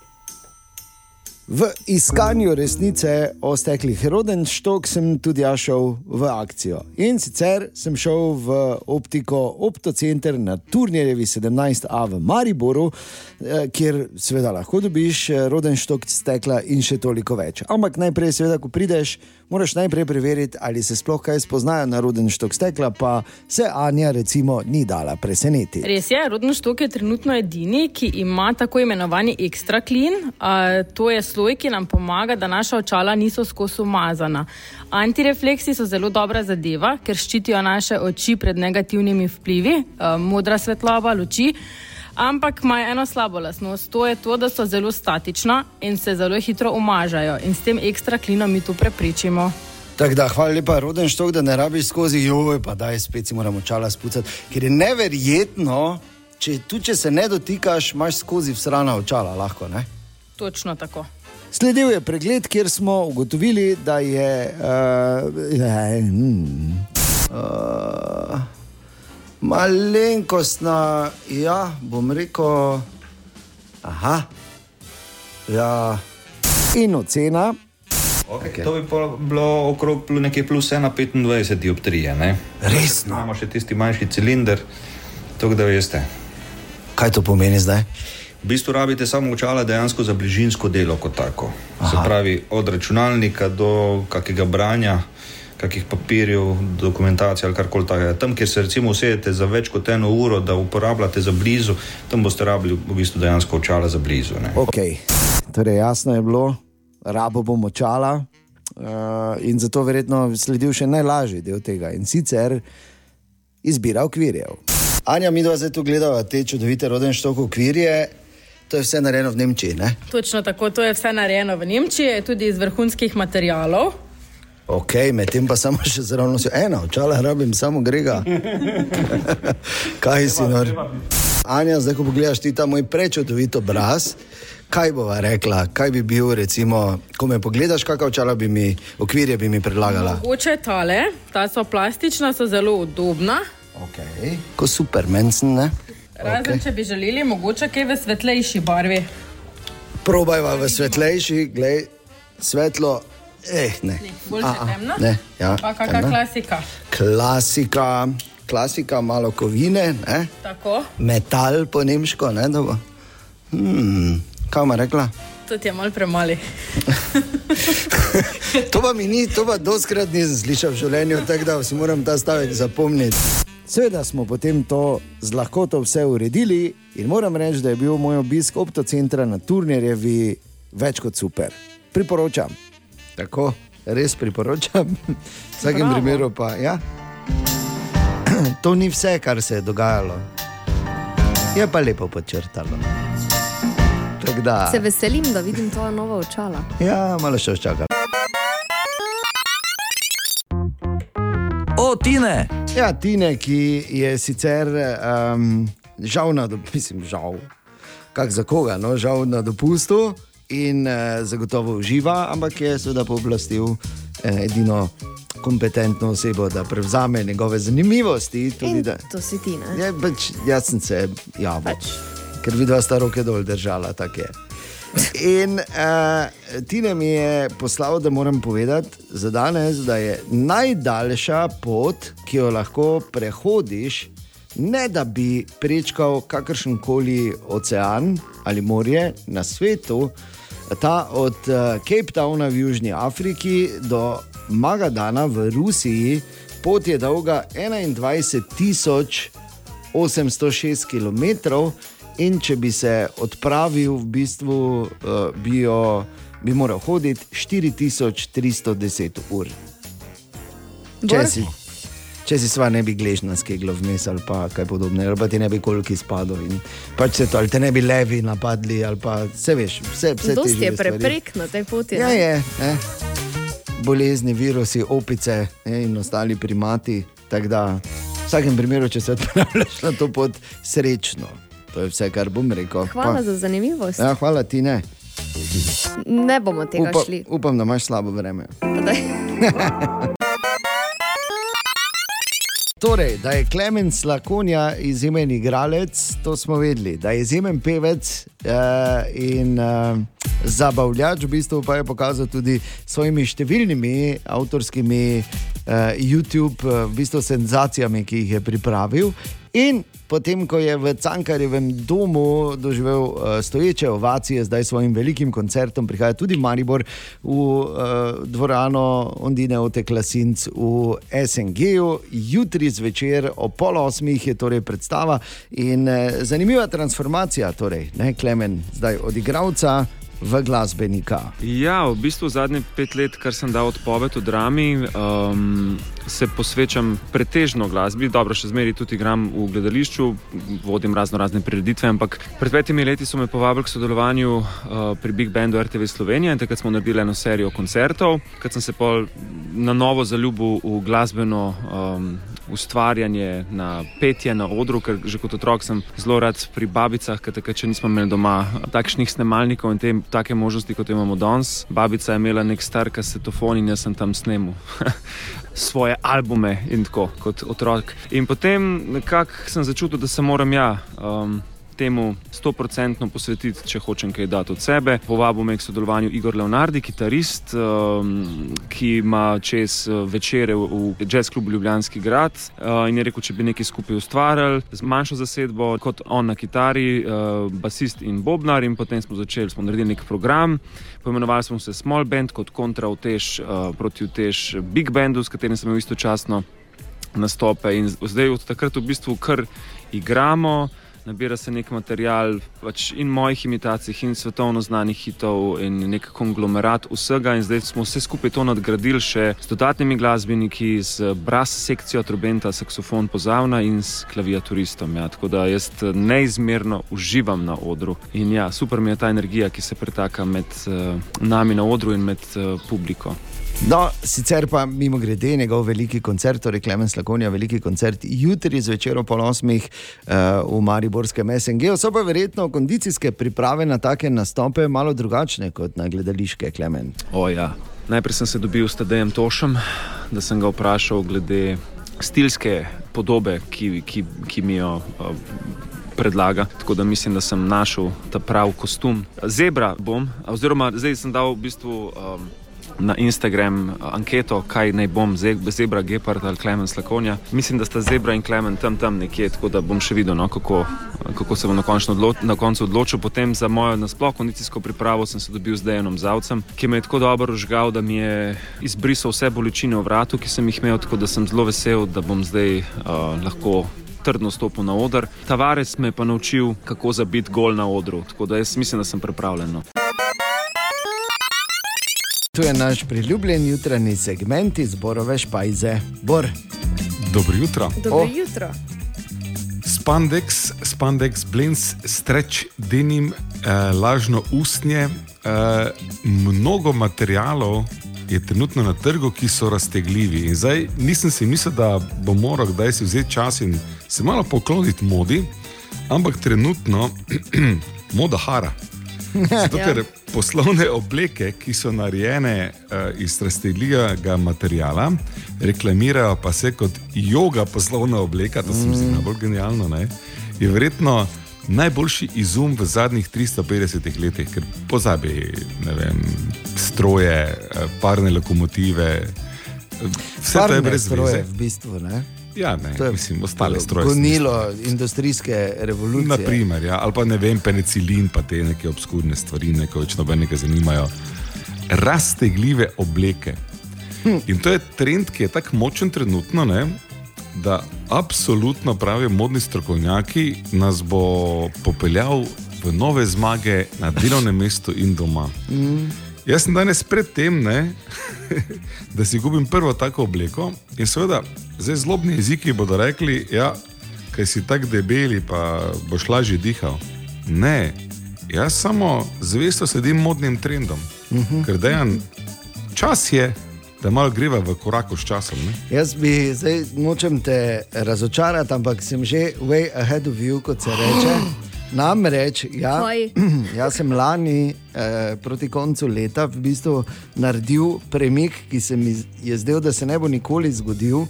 V iskanju resnice o steklih roden štok sem tudi jaz šel v akcijo. In sicer sem šel v optiko Optocenter na Turnirjevi 17A v Mariboru, eh, kjer seveda lahko dobiš eh, roden štok stekla in še toliko več. Ampak najprej, seveda, ko prideš, moraš najprej preveriti, ali se sploh kaj spoznajo na roden štok stekla, pa se Anja recimo ni dala presenetiti. Res je, rodni štok je trenutno edini, ki ima tako imenovani ekstra klin. To je sloj, ki nam pomaga, da naša očala niso skozi umazana. Antirefleksi so zelo dobra zadeva, ker ščitijo naše oči pred negativnimi vplivi, modra svetloba, luči. Ampak imajo eno slabo lastnost, to je to, da so zelo statična in se zelo hitro umažajo. In s tem ekstra klinom mi to preprečimo. Tako da, hvala lepa, roden štok, da ne rabiš skozi, joj, pa daj spet si moramo čala spucati, ker je neverjetno, če tudi če se ne dotikaš, imaš skozi vsrana očala, lahko ne. Točno tako. Sledil je pregled, kjer smo ugotovili, da je. Uh, je hmm, uh, malenkostna, ja, bom rekel. Aha, ja, in ocena. Okay. To bi pa bilo okrog nekje plus 1,25 dioptrije. Ne? Resno. Imamo še tisti manjši cilinder, tako da veste. Kaj to pomeni zdaj? V bistvu rabite samo očala dejansko za bližinsko delo kot tako. Aha. Se pravi, od računalnika do kakega branja, kakih papirjev, dokumentacije ali karkoli takega. Tam, kjer se recimo usedete za več kot eno uro, da uporabljate za blizu, tam boste rabili v bistvu dejansko očala za blizu. Ne? Ok, torej jasno je bilo, rabo bom očala uh, in zato verjetno sledil še najlažji del tega in sicer izbira okvirjev. Anja, mi dva zdaj tu gledava te čudovite rodenštok okvirje, to je vse narejeno v Nemčiji, ne? Točno tako, to je vse narejeno v Nemčiji, tudi iz vrhunskih materialov. Ok, medtem pa samo še zraven si ena, očala rabim samo grega. kaj si nor? Anja, zdaj ko pogledaš ti ta moj prečudovit obraz, kaj bova rekla, kaj bi bil, recimo, ko me pogledaš, kakšna očala bi mi, okvirje bi mi predlagala. Mogoče tale, ta so plastična, so zelo udobna. Okay. Ko supermen sem, ne? Razen, okay. če bi želeli, mogoče kaj v svetlejši barvi. Probajva v svetlejši, glej, svetlo, eh, ne. Bolj A, a, temna. Ne, ja. Pa kakšna temna. klasika. Klasika, klasika, malo kovine, ne? Tako, metal po nemško, ne? da bo- Hmm, kaj ima rekla? to ti je mal premali. To pa mi ni, to pa doskrat nisem slišal v življenju, tako da si moram ta stavek zapomniti. Seveda smo potem to z lahkoto vse uredili in moram reči, da je bil moj obisk optocentra na Turnirjevi več kot super. Priporočam. Tako, res priporočam. V vsakem Bravo. primeru pa, ja. To ni vse, kar se je dogajalo. Je pa lepo počrtalo. Da. Se veselim, da vidim tvoja nova očala. Ja, malo še čakam. O, Tine! Ja, Tine, ki je sicer um, žal na dopustu, mislim, žal, kak za koga, no, žal na dopustu in uh, zagotovo uživa, ampak je seveda pooblastil eh, edino kompetentno osebo, da prevzame njegove zanimivosti. Tudi, da, to si ti, ne? ja, pač, jaz sem se javil, Pač. ker vidva sta roke dol držala, tako je. In uh, Tina mi je poslal, da moram povedati za danes, da je najdaljša pot, ki jo lahko prehodiš, ne da bi prečkal kakršen koli ocean ali morje na svetu, ta od uh, Cape Towna v Južni Afriki do Magadana v Rusiji. Pot je dolga 21 tisoč 806 km, in če bi se odpravil, v bistvu uh, bi, jo, bi moral hoditi 4310 ur. Če si, če si sva ne bi gležna skeglo vmes ali pa kaj podobnega, ali pa ti ne bi koliki spadal in pač se to, ali te ne bi levi napadli, ali pa vse veš, vse, vse te Dosti je preprek na tej poti. Ja, ne? je. Ne? Bolezni, virusi, opice ne, in ostali primati. Tako da v vsakem primeru, če se odpravljaš na to pot, srečno. To je vse, kar bom rekel. Hvala za zanimivost. Ja, hvala ti ne. Ne bomo tega Upa, šli. upam, da imaš slabo vreme. Torej, da je Klemen Slakonja izjemen igralec, to smo vedeli. Da je izjemen pevec uh, in uh, zabavljač, v bistvu pa je pokazal tudi svojimi številnimi avtorskimi uh, YouTube uh, v bistvu senzacijami, ki jih je pripravil. In potem, ko je v Cankarjevem domu doživel uh, stoječe ovacije, zdaj s svojim velikim koncertom, prihaja tudi Maribor v uh, dvorano Ondine Oteklasinc v SNG-ju. Jutri zvečer o pol osmih je torej predstava in uh, zanimiva transformacija, torej, ne Klemen, zdaj od igralca. V glasbenika. Ja, v bistvu zadnje pet let, kar sem dal odpoved v drami, um, se posvečam pretežno glasbi. Dobro, še zmeraj tudi igram v gledališču, vodim razno razne prireditve, ampak pred petimi leti so me povabili k sodelovanju uh, pri Big Bandu RTV Slovenija in takrat smo naredili eno serijo koncertov, ker sem se pol na novo zaljubil v glasbeno um, ustvarjanje, na petje na odru, ker že kot otrok sem zelo rad pri babicah, ker takrat še nismo imeli doma takšnih snemalnikov in te take možnosti, kot imamo danes. Babica je imela nek star kasetofon in jaz sem tam snemal svoje albume in tako kot otrok. In potem nekako sem začutil, da se moram ja. Um, Temu 100% posvetiti, če hočem kaj dati od sebe. Povabil me k sodelovanju Igor Leonardi, kitarist, um, ki ima čez uh, večere v, jazz klubu Ljubljanski grad. Uh, in je rekel, če bi nekaj skupaj ustvarjali, z manjšo zasedbo, kot on na kitari, uh, basist in bobnar. In potem smo začeli, smo naredili nek program. Poimenovali smo se Small Band kot kontra utež uh, proti utež Big Bandu, s katerim sem imel istočasno nastope. In zdaj od takrat v bistvu kar igramo nabira se nek material pač in mojih imitacij, in svetovno znanih hitov, in nek konglomerat vsega. In zdaj smo vse skupaj to nadgradili še s dodatnimi glasbeniki, z brass sekcijo, trobenta, saksofon, pozavna in s klaviaturistom. Ja. Tako da jaz neizmerno uživam na odru. In ja, super mi je ta energija, ki se pretaka med uh, nami na odru in med uh, publiko. No, sicer pa mimo grede njegov veliki koncert, torej Klemen Slakonja, veliki koncert jutri zvečer pol osmih uh, v Mariborskem SNG. So pa verjetno kondicijske priprave na take nastope malo drugačne kot na gledališke Klemen. Ja. Najprej sem se dobil s Tadejem Tošem, da sem ga vprašal glede stilske podobe, ki, ki, ki mi jo. Uh, Predlaga. Tako da mislim, da sem našel ta pravi kostum. Zebra bom, oziroma zdaj sem dal v bistvu um, na Instagram anketo, kaj naj bom, zebra, gepard ali klemen slakonja. Mislim, da sta zebra in klemen tam tam nekje, tako da bom še videl, no, kako, kako se bom na, odlo na koncu odločil. Potem za mojo nasploh kondicijsko pripravo sem se dobil z Dejanom Zavcem, ki me je tako dobro užgal, da mi je izbrisal vse bolečine v vratu, ki sem jih imel, tako da sem zelo vesel, da bom zdaj uh, lahko. Trdno stopil na oder. Tavares me je pa naučil, kako zabiti gol na odru. Tako da jaz mislim, da sem pripravljen. No. Tu je naš priljubljen jutranji segment iz Borove špajze. Bor. Dobro jutro. Dobro oh. jutro. Spandex, spandex, blends, stretch, denim, eh, lažno ustnje. Eh, mnogo materijalov je trenutno na trgu, ki so raztegljivi. In zdaj nisem si mislil, da bo moral kdaj si vzeti čas in se malo pokloniti modi, ampak trenutno moda hara. Zato, ker poslovne obleke, ki so narejene uh, iz raztegljivega materijala, reklamirajo pa se kot yoga poslovna obleka, to se mi zdi Mm. najbolj genialno. Ne? Je verjetno najboljši izum v zadnjih 350 letih, ker pozabi vem, stroje, eh, parne lokomotive. eh, Vse to je brez stroje, v bistvu. Ne? Ja, ne, To je mislim, ostale stroje. Gonilo industrijske revolucije. Naprimer, ja, ali pa ne vem, penicilin, pa te neke obskurne stvari, neko več nobenega zanimajo. Raztegljive obleke. Hm. In to je trend, ki je tako močen trenutno, ne, da absolutno pravijo modni strokovnjaki, nas bo popeljal v nove zmage na delovnem mestu in doma. Mm. Jaz sem danes predtem, ne, da si kupim prvo tako obleko in seveda, zdaj zlobni jeziki bodo rekli, ja, kaj si tako debeli, pa boš lažje dihal. Ne, jaz samo zvesto sledim modnim trendom, Mhm. ker dejan čas je, da malo greva v koraku s časom. Ne? Jaz bi zdaj nočem te razočarati, ampak sem že way ahead of you, kot se reče. Namreč, ja, Kaj? jaz sem lani eh, proti koncu leta v bistvu naredil premik, ki se mi je zdel, da se ne bo nikoli zgodil.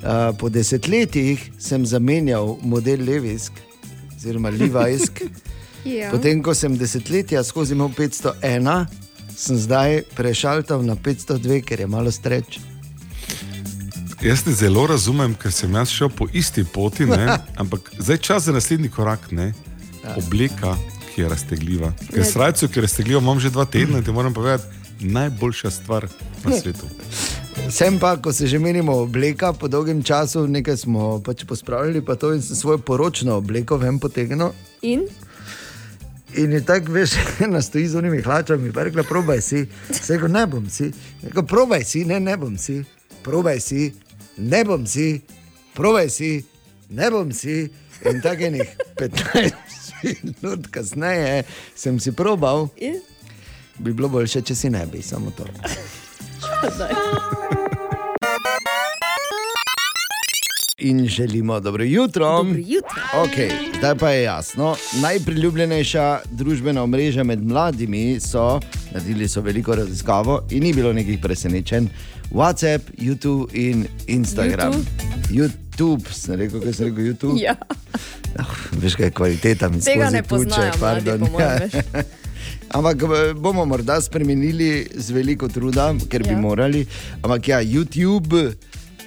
Eh, po desetletjih sem zamenjal model Levisk, oziroma Levisk. Ja. Potem, ko sem desetletja skozi imel 501, sem zdaj prešaltal na 502, ker je malo streč. Jaz te zelo razumem, ker sem jaz šel po isti poti, ne? ampak zdaj je čas za naslednji korak. Ne? Obleka, ki je raztegljiva. Ker Ne. srajco, ki je raztegljiva, imam že dva tedna in ti moram povedati, najboljša stvar na svetu. Sem pa, ko se že menimo obleka, po dolgem času nekaj smo pač pospravili, pa to in sem svojo poročno obleko ven potegnil. In? In je tako, veš, ena stoji z unimi hlačami, pa je rekla, probaj si. Se rekel, ne bom si. Rekel, probaj si, ne, ne bom si. Probaj si, ne bom si. Probaj si, ne bom si. In tako enih 15 minut kasneje sem si probal. In? Bi bilo boljše, če si ne bi, samo to. In želimo dobro jutro. Dobro jutro. Okay, zdaj pa je jasno. Najpriljubljenejša družbena omrežja med mladimi so, naredili so veliko raziskavo in ni bilo nekih presenečenj. WhatsApp, YouTube in Instagram. YouTube, YouTube sem rekel, kaj sem rekel, YouTube. Ja. Veš, kaj je kvaliteta mi Tega skozi ne poznajo mladi, pardon. veš. Ampak eh, bomo morda spremenili z veliko truda, ker bi Ja. morali. Ampak ja, YouTube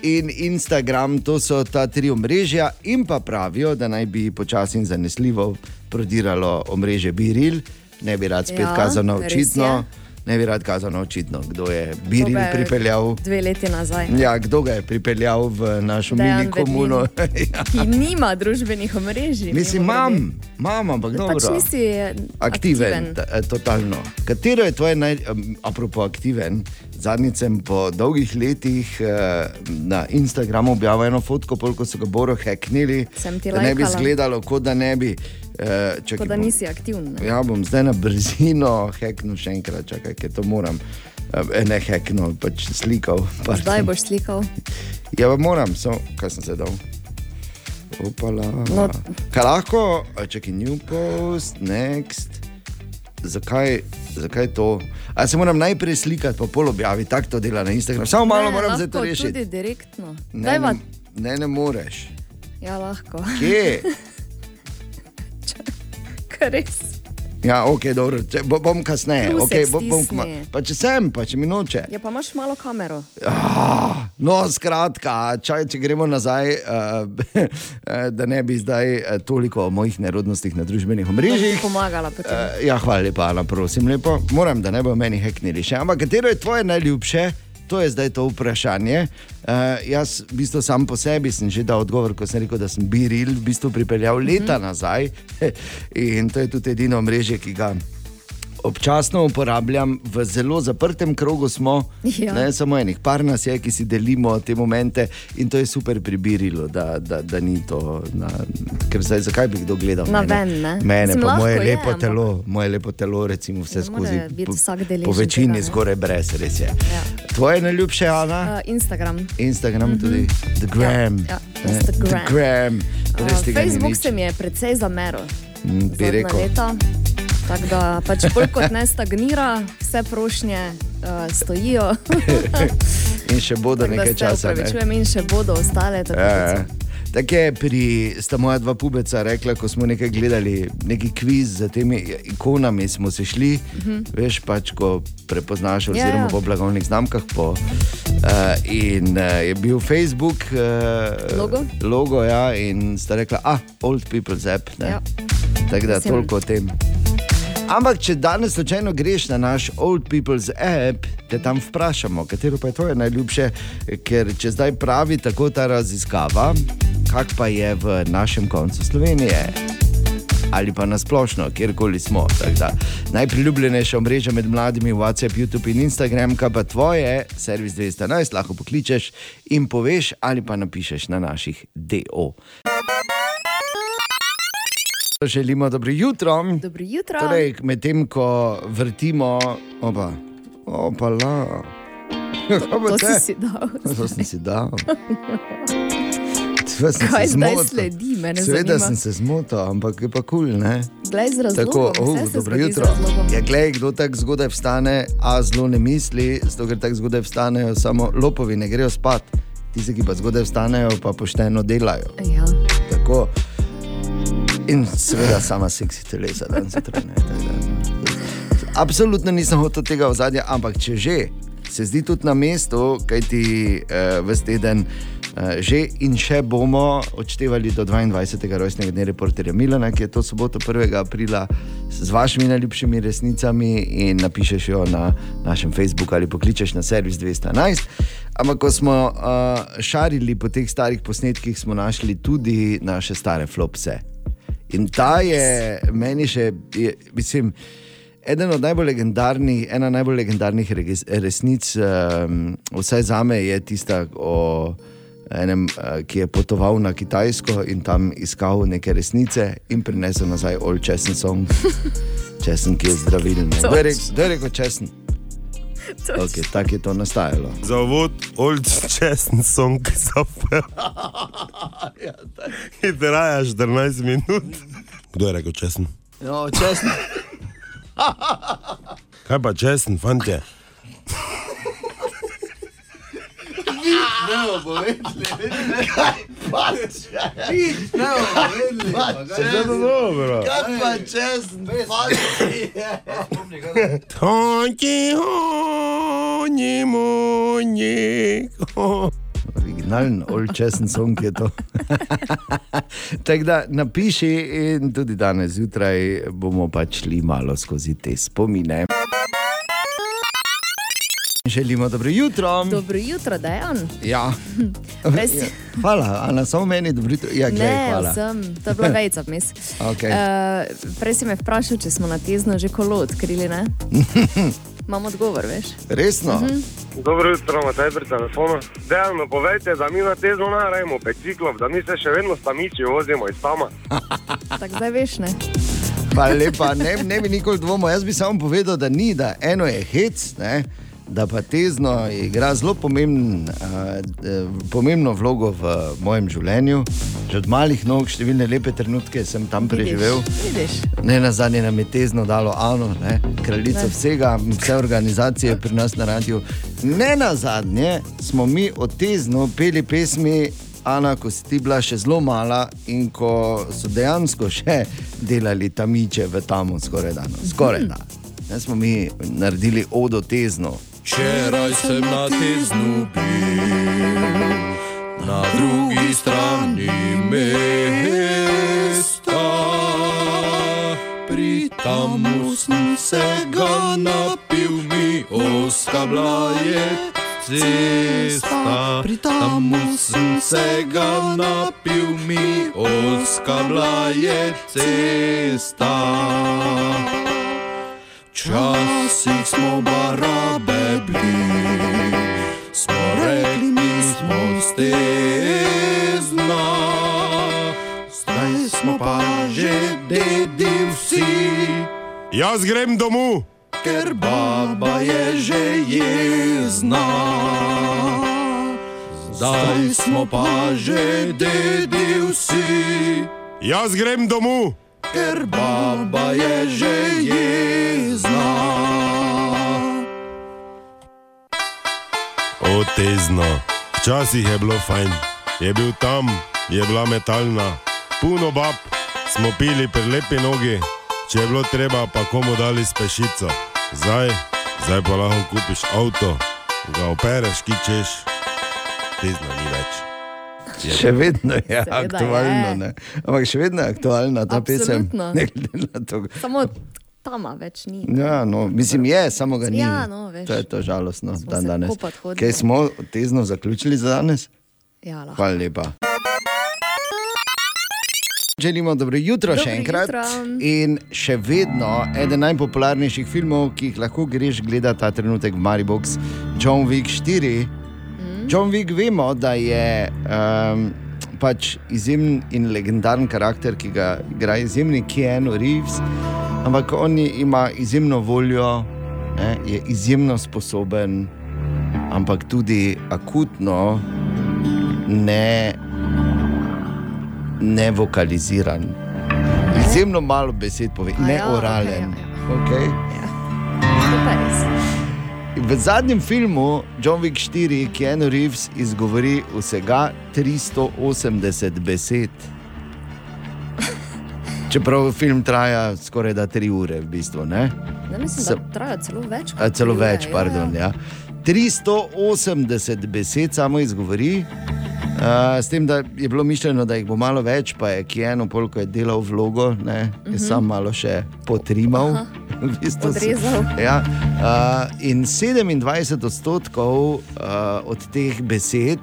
in Instagram, to so ta tri omrežja, in pa pravijo, da naj bi počasi in zanesljivo prodiralo omrežje Biril, ne bi rad spet Ja, kazal na res očitno. Ne bi rad kazal na očitno, kdo je Biril je pripeljal. Dve leti nazaj. Ja, kdo ga je pripeljal v našo mini komuno? Vedlin, Ki nima družbenih omrežij. Mislim, imam, imam, ampak dobro. Pač nisi eh, aktiven, aktiven. eh, totalno. Katero je tvoje naj, apropo aktiven? Zadnjič sem po dolgih letih uh, na Instagramu objavil eno fotko, koliko so ga boro heknili, Sem ti da ne bi izgledalo, kot da ne bi. Uh, čakaj, Kot da nisi aktiven. ne. Ja, bom zdaj na brzino heknil še enkrat, čakaj, ker to moram. Uh, ne heknil, pač slikal. pardon. Zdaj boš slikal. Ja, moram, so, kaj sem se dal. Opala. No. Kaj lahko, čakaj, new post, next. Zakaj, zakaj to? A se moram najprej slikati, pa pol objaviti, tako to dela na Instagramu. Samo malo Ne, moram zdaj to rešiti. Tudi direktno. Ne, ne, ne, ne moreš. Ja, lahko. Kje? Res. Ja, ok, dobro, če, bo, bom kasneje. Okay, bom, bom, pa če sem, pa če mi noče. Ja, pa imaš malo kamero. Ah, no, skratka, čaj, če gremo nazaj, uh, da ne bi zdaj uh, toliko o mojih nerodnostih na družbenih omrežjih. pomagala potem. Uh, ja, hvala lepa, Ana, prosim lepo. Moram, da ne bo meni heknili še. Ampak katero je tvoje najljubše? To je zdaj to vprašanje. Uh, jaz, v bistvu, sam po sebi sem že dal odgovor, ko sem rekel, da sem Biril v bistvu pripeljal leta nazaj. In to je tudi edino mreže, ki ga občasno uporabljam, v zelo zaprtem krogu smo, Ja. ne, samo enih par nas je, ki si delimo te momente in to je super pribirilo, da, da, da ni to. Na, ker zdaj, zakaj bi kdo gledal? Na mene? ven, ne? Mene, Mislim, pa moje je, lepo ampak- telo, moje lepo telo, recimo vse Ne skozi. po- Po večini tega, zgoraj brez, res je. Tvoje najljubše, Ana? Uh, Instagram. Instagram Mhm. tudi, The Gram. Ja, ne, Instagram. The Gram. Uh, Facebook se mi je precej zameril. Mm, Bi rekel. leta. Tako da pač bolj kot ne stagnira, vse prošnje uh, stojijo. In še bodo Tako da nekaj časa. ne. upravičujem in še bodo ostale. tako Ja, kot ja. Tako je pri, sta moja dva pubeca rekla, ko smo nekaj gledali, neki kviz za temi ikonami, smo se šli, Mhm. veš pač, ko prepoznaš, Ja, oziroma ja. po blagovnih znamkah. Po, uh, in uh, je bil Facebook uh, Logo? logo ja, in sta rekla, ah, old people's app. ne." Ja. Tako da Mislim- toliko o tem. Ampak, če danes slučajno greš na naš Old People's app, te tam vprašamo, katero pa je tvoje najljubše, ker če zdaj pravi tako ta raziskava, kak pa je v našem koncu Slovenije. Ali pa nasplošno, kjerkoli smo. Najpriljubljenejša mreža med mladimi je WhatsApp, YouTube in Instagram, kaj pa tvoje, servis 211, lahko pokličeš in poveš, ali pa napišeš na naših DO. Želimo dobro jutro. Dobro jutro. Torej, medtem ko vrtimo, opa, opa, la. To si si dal. To sem si dal. Sem Kaj se zdaj sledi, mene Seveda zanima. sem se zmotil, ampak je pa kul, cool, ne? Glej z razlogom. Tako, vse oh, se dobro zgodi z jutro. razlogom. Ja, glej, kdo tako zgodaj vstane, a zelo ne misli, zato ker tako zgodaj vstanejo samo lopovi, ne grejo spat. Tisti, ki pa zgodaj vstanejo, pa pošteno delajo. Ja. Tako. In seveda sama seksi telesa, da se trene. Absolutno nisem hotel tega v zadnje, ampak če že, se zdi tudi na mestu, kaj ti uh, v teden uh, že in še bomo odštevali do 22. rojstnega dne reporterja Milana, ki je to soboto 1. aprila z vašimi najljubšimi resnicami in napišeš jo na našem Facebooku ali pokličeš na servis 211. Ampak ko smo uh, šarili po teh starih posnetkih, smo našli tudi naše stare flopse. In ta je meni še, je, mislim, eden od najbolj legendarnih, ena najbolj legendarnih resnic, um, vsaj za me, je tista o enem, uh, ki je potoval na Kitajsko in tam iskal neke resnice in prinesel nazaj Old Česen song. Česen, ki je zdravilen. Kdo je rekel, česen? Okay, tako je to nastajalo. Za uvod, old česen song zapel. In traja 14 minut. Kdo je rekel česen? No, česen. Kaj pa česen, fantje? Ne bomo vedeli, kaj pa če. Ne bomo vedeli, Saj to je dobro. Kaj pa česen, Tonji, honji, monji. Originalen, old-česen song je to. Tako da napiši, in tudi danes zjutraj bomo pač šli malo skozi te spomine. Želimo dobro jutro. Dobro jutro, Dejan. Ja. Res- Ja, Hvala, Ana, samo meni dobro jutro. Ja, glej, Ne, hvala. vsem, to je bila vejca vmes. Okej. Uh, prej si me vprašal, če smo na tezno že kolo odkrili. Ne? Imam odgovor, veš? Resno? Mhm. Dobro jutro, Matej pri telefonu. Dejano povejte, da mi na tezo narajemo biciklov, da mi se še vedno stamiči vozimo iz tama. Tako zdaj veš, ne? Hvala lepa, ne, ne bi nikoli dvomil. Jaz bi samo povedal, da ni, da eno je hec, ne, da pa tezno igra zelo pomemben, uh, pomembno vlogo v mojem življenju. Že od malih nog, številne lepe trenutke sem tam preživel. Vidiš? Ne na zadnje nam je tezno dalo Ano, ne, kraljica Ne. vsega, vse organizacije pri nas na radiju. Ne na zadnje smo mi od tezno peli pesmi. Ana, ko si ti bila še zelo mala in ko so dejansko še delali tamiče v tamu, skoraj da. Skoraj da. Ne smo mi naredili odo tezno. Včeraj sem na teznu bil, na drugi strani mesta. Pri tamu sem se ga napil, mi oska bila je cesta. Pri tamu sem se ga napil, mi oska bila je cesta. Včasih smo barabe bili, smo rekli, mi smo stezna. Zdaj smo pa že dedi vsi, Jaz grem domov. ker baba je že jezna. Zdaj smo pa že dedi vsi, Jaz grem domov. ker baba je že jezna. O, tezno. Včasih je bilo fajn, je bil tam, je bila metalna, puno bab, smo pili pri lepi nogi, če je bilo treba, pa komu dali spešico. Zdaj, zdaj pa lahko kupiš avto, ga opereš, kičeš, tezno ni več. Je Še vedno je Seveda aktualno, je. ne. ampak še vedno je aktualna ta pesem. Absolutno. To. Samo tama več ni. Ja, no, mislim, je, samo ga ni. Ja, no, veš. to je to žalostno, Smo dan danes. Kaj smo tezno zaključili za danes? Ja, lahko. Hvala lepa. Želimo dobro jutro Dobro še enkrat. jutro. In še vedno eden najpopularnejših filmov, ki jih lahko greš gledati ta trenutek v Maribox, John Wick 4. Mm. John Wick vemo, da je um, pač izjemen in legendaren karakter, ki ga igra izjemni Keanu Reeves, ampak on ima izjemno voljo, ne, je izjemno sposoben, ampak tudi akutno ne nevokaliziran. Izjemno malo besed pove, ne oralen. Okay. V zadnjem filmu John Wick 4 Keanu Reeves izgovori vsega 380 besed. Čeprav film traja skoraj da 3 ure, v bistvu. Ne? Ne, mislim, Sem- da traja celo več. A, celo tri ure, več, pardon. Ja. 380 besed samo izgovori. Uh, s tem, da je bilo mišljeno, da jih bo malo več, pa je Kieno, ko je delal vlogo, ne, je Mhm. sam malo še potrimal. Aha. v bistvu Odrezal. Ja, uh, in 27 odstotkov uh, od teh besed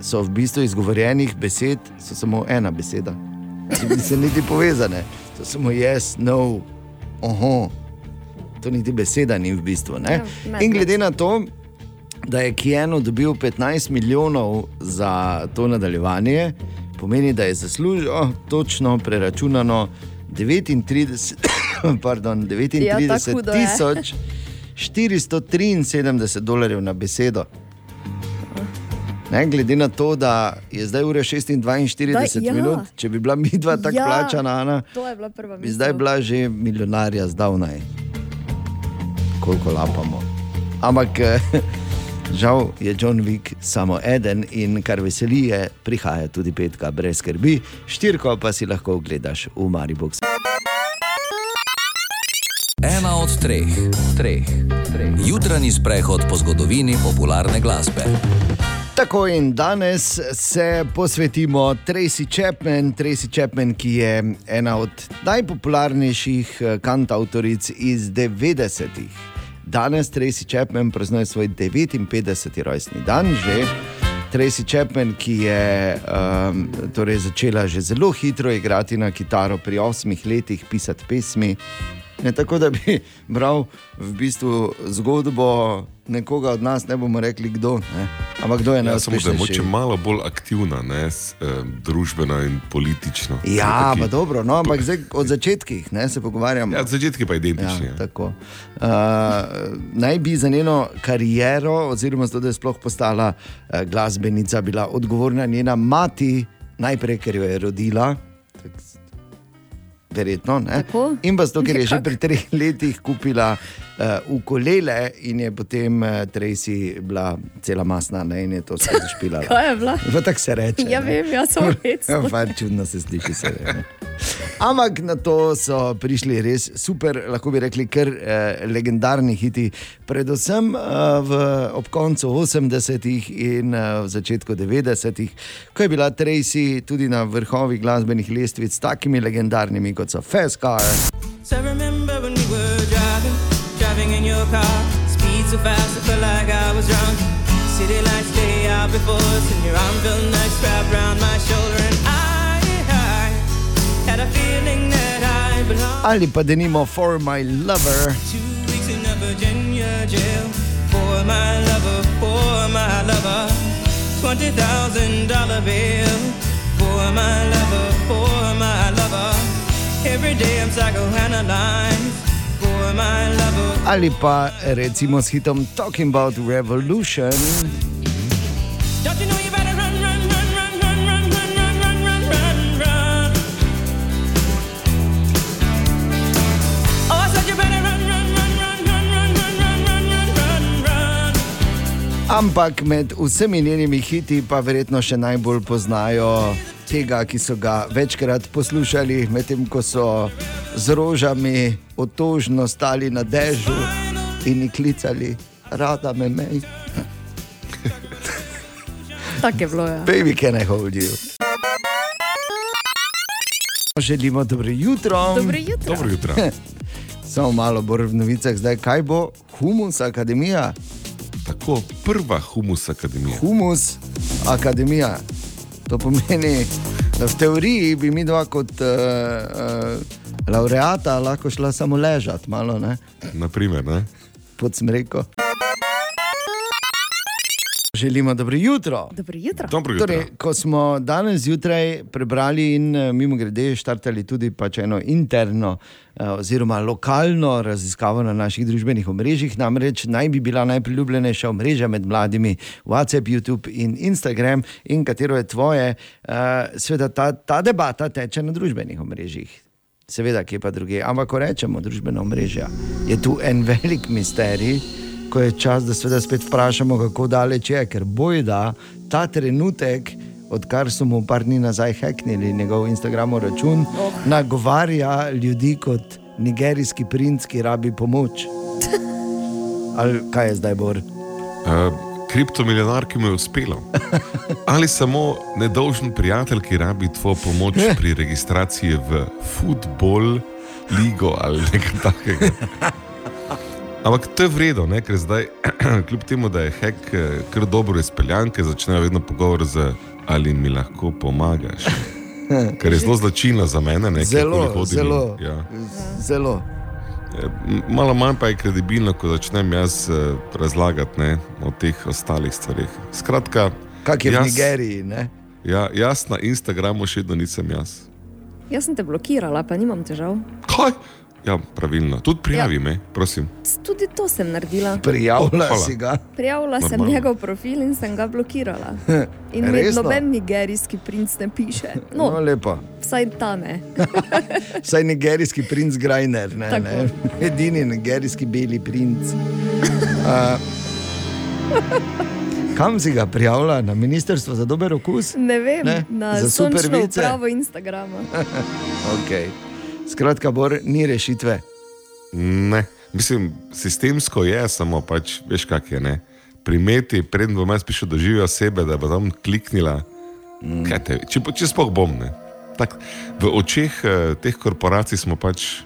so v bistvu izgovorjenih besed, so samo ena beseda. Niso niti povezane, to samo yes, no, oho. To niti beseda ni v bistvu. ne. Ja, med- In glede na to, da je Kieno dobil 15 milijonov za to nadaljevanje, pomeni, da je zaslužil točno preračunano 39, pardon, Ja, 39 tako hudo je. tisoč 473 dolarjev na besedo. Ne, glede na to, da je zdaj ura 46 Da, ja. minut, če bi bila mi dva tako Ja, plačana, Ana, To je bila prva bi zdaj bila že milijonarja zdavnaj. Koliko lapamo. Ampak eh, žal je John Wick samo eden in kar veseli je, prihaja tudi petka brez skrbi, štirko pa si lahko ogledaš v Mariboku. Ena od treh, treh, treh. Jutranji sprehod po zgodovini popularne glasbe. Tako in danes se posvetimo Tracy Chapman, Tracy Chapman, ki je ena od najpopularnejših eh, kantautoric iz 90-ih. Danes Tracy Chapman praznuje svoj 59. rojstni dan, že. Tracy Chapman, ki je um, torej začela že zelo hitro igrati na kitaro, pri osmih letih pisati pesmi. Ne tako, da bi bral v bistvu zgodbo nekoga od nas, ne bomo rekli kdo, ne? ampak kdo je Ja, samo da je moče malo bolj aktivna, ne, s, eh, družbeno in politično. Ja, Taki- pa dobro, no, ampak zdaj od začetkih ne, se pogovarjamo. Ja, od začetka pa identični. Ja, tako. uh, naj bi za njeno kariero, oziroma zato, da je sploh postala uh, glasbenica, bila odgovorna njena mati, najprej, ker jo je rodila. tak s- Verjetno? In pa zato, ker je že pri treh letih kupila uh, ukulele in je potem uh, Tracy bila cela masna ne, in je to vse zašpilala. Kaj je bila? V tako se reče. Ja, ne. vem, jaz sem resno. pa čudno se sliši. Se. Ampak na to so prišli res super, lahko bi rekli, kar eh, legendarni hiti, predvsem eh, v, ob koncu 80-ih in eh, v začetku 90-ih, ko je bila Tracy tudi na vrhovih glasbenih lestvic s takimi legendarnimi kot so Fast Car. So I remember when we were driving, driving in your car. Speed so fast, I felt like I was drunk. City lights lay out before us, and your arm felt nice wrapped around my shoulder. And I, I had a feeling that I belonged. Ali pa denimo For My Lover. Two weeks in a Virginia jail for my lover, for my lover. Twenty thousand dollar bill for my lover, for my lover. Ali pa recimo s hitom Talking About Revolution. Ampak med vsemi njenimi hiti pa verjetno še najbolj poznajo tega, ki so ga večkrat poslušali, medtem ko so z rožami otožno stali na dežju in jih klicali, rada me mej. Tako je bilo. Ja. Baby, can I hold you? Želimo dobro jutro. Dobro jutro. Dobro jutro. Samo malo bolj v novicah, zdaj kaj bo, Humus Akademija. Tako, prva Humus Akademija. Humus Akademija. To pomeni, da v teoriji bi mi dva kot uh, uh, laureata lahko šla samo ležati, malo ne, Naprimer, ne? pod smreko. Želimo dobro jutro. Dobro jutro. Dobro jutro. Torej, ko smo danes zjutraj prebrali in eh, mimo grede štartali tudi pač eno interno eh, oziroma lokalno raziskavo na naših družbenih omrežjih, namreč naj bi bila najpriljubljenejša omrežja med mladimi WhatsApp, YouTube in Instagram, in katero je tvoje, eh, seveda ta, ta debata teče na družbenih omrežjih. Seveda, kje pa druge. Ampak, ko rečemo družbena omrežja, je tu en velik misterij, ko je čas, da seveda spet vprašamo, kako daleč je, ker bojda ta trenutek, odkar so mu par dni nazaj heknili njegov Instagramov račun, oh. nagovarja ljudi kot nigerijski princ, ki rabi pomoč. Ali kaj je zdaj, Bor? Uh, kriptomilijonar, ki mu je uspelo. Ali samo nedolžen prijatelj, ki rabi tvojo pomoč pri registraciji v futbol, ligo ali nekaj takega. Ampak to je vredno, ne? ker zdaj, kljub temu, da je hek eh, kar dobro izpeljan, ker začnejo vedno pogovor z ali mi lahko pomagaš. Kar je zelo značilno za mene, ne Zelo, kjerkoli hodim in- zelo. Ja. Zelo. Eh, Malo manj pa je kredibilno, ko začnem jaz eh, razlagati ne, o teh ostalih stvarih. Skratka, Kak je v jaz- Nigeriji? Ne? Ja, jaz na Instagramu še vedno nisem jaz. Jaz sem te blokirala, pa nimam težav. Kaj? Ja, pravilno. Tudi prijavi me, prosim. Tudi to sem naredila. Prijavila Hvala. si ga. Prijavila sem Normalno. njegov profil in sem ga blokirala. In noben nigerijski princ ne piše. No, No, lepo. vsaj ta ne. Vsaj nigerijski princ Grajner, ne, Tako. ne? edini nigerijski beli princ. Uh, kam si ga prijavila? Na ministrstvo za dober okus? Ne vem, Ne? na Za sončno upravo Instagrama. Okay. Skratka, Bor, ni rešitve. Ne, mislim, sistemsko je, samo pač veš, kak je. Ne? Primeti, predem bom jaz prišel do žive osebe, da bo tam kliknila. Mm. Te, če, če sploh bom. Ne? Tak, v očeh eh, teh korporacij smo pač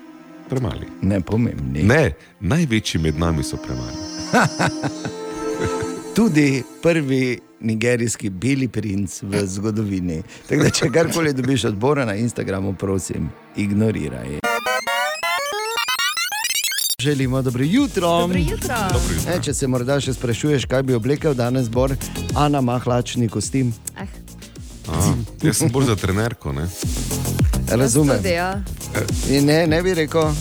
premali. Nepomembni. Ne, največji med nami so premali. Tudi prvi nigerijski beli princ v zgodovini. Tako da, če karkoli dobiš od Bora na Instagramu, prosim, ignoriraj. Želimo dobro jutro. Dobro jutro. Dobro jutro. E, če se morda še sprašuješ, kaj bi oblekel danes, Bor, Ana ima hlačni kostim. Eh, A, jaz sem bolj za trenerko. Ne? Razumem. tudi, ja. In ne, ne bi rekel,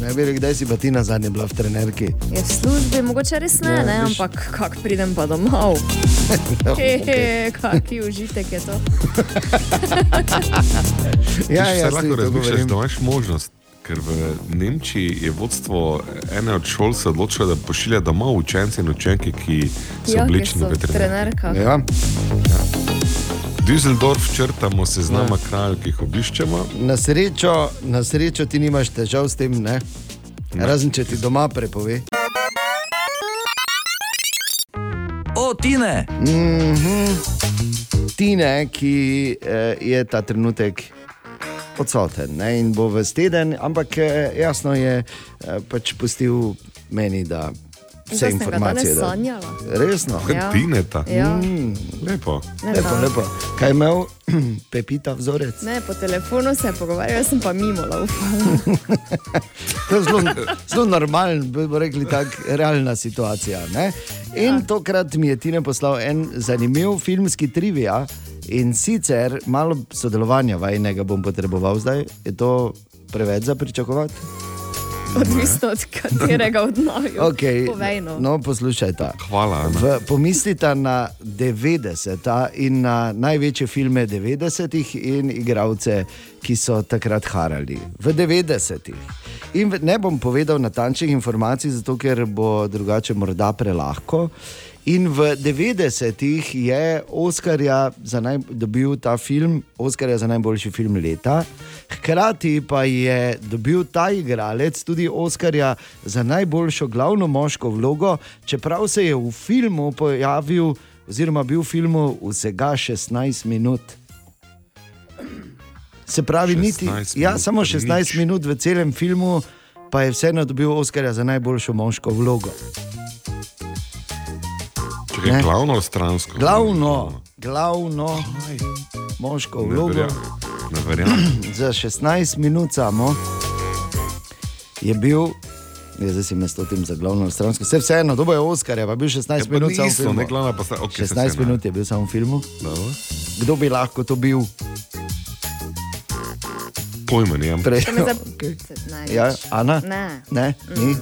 ne bi rekel, kdaj si pa ti na zadnje bila v trenerki. Je v službi, mogoče res ne, Ja, ne viš. ampak kak pridem pa domov. Hehe, Kaki užitek je to. Ja, ja, saj lahko razmišljaš, da imaš možnost. Ker v Nemčiji je vodstvo ene od šol se odločilo, da pošilja domov učence in učenke, ki so Ja, oblečeni v v trenerke. trenerkah. Ja. Düsseldorf črtamo seznama Ja. kralj, ki jih obiščemo. Na srečo, na srečo ti nimaš težav s tem, ne? razen če ti doma prepove. O, Tine! Mm -hmm. Tine, ki eh, je ta trenutek odsoten ne, in bo v steden, ampak eh, jasno je eh, pač pustil meni, Da vse informacije. danes sanjala. Resno. Ja. Tineta. Ja. Mm, lepo. Ne, lepo, da. lepo. Kaj je imel Pepita vzorec? Ne, po telefonu se je pogovarjal, jaz sem pa mimo laufala. To je zelo, zelo normalen, bi rekli, tako realna situacija. Ne? In tokrat mi je Tina poslal en zanimiv filmski trivia. In sicer malo sodelovanja vajnega bom potreboval zdaj. Je to preveč za pričakovati? Odvisno od katerega od naju. Okay. Povej no. No, poslušajte. Hvala. Ana. V, pomislite na 90-ta in na največje filme 90-ih in igralce, ki so takrat harali. V 90-ih. In ne bom povedal natančnih informacij, zato ker bo drugače morda prelahko. In v 90-ih je Oskarja za naj, dobil ta film, Oskarja za najboljši film leta. Hkrati pa je dobil ta igralec tudi Oskarja za najboljšo glavno moško vlogo, čeprav se je v filmu pojavil, oziroma bil v filmu vsega 16 minut. Se pravi, niti, 16 ja, samo 16 nič. minut v celem filmu, pa je vseeno dobil Oskarja za najboljšo moško vlogo. Čakaj, Ne. glavno ali stransko? Glavno, glavno moško Ne vlogo. Ne verjamem. Za 16 minut samo je bil Ja, zdaj si me s tem za glavno stransko. Vse vseeno, dobo je Oscar, pa je bil 16 Ja, pa minut samo v filmu. ne glavna pa saj 16 vseeno. minut je bil samo v filmu. Dobro. Kdo bi lahko to bil? Pojma nimam. Pre... To me za... Okay. Največ. Ja, Ana? Ne. Ne, ni.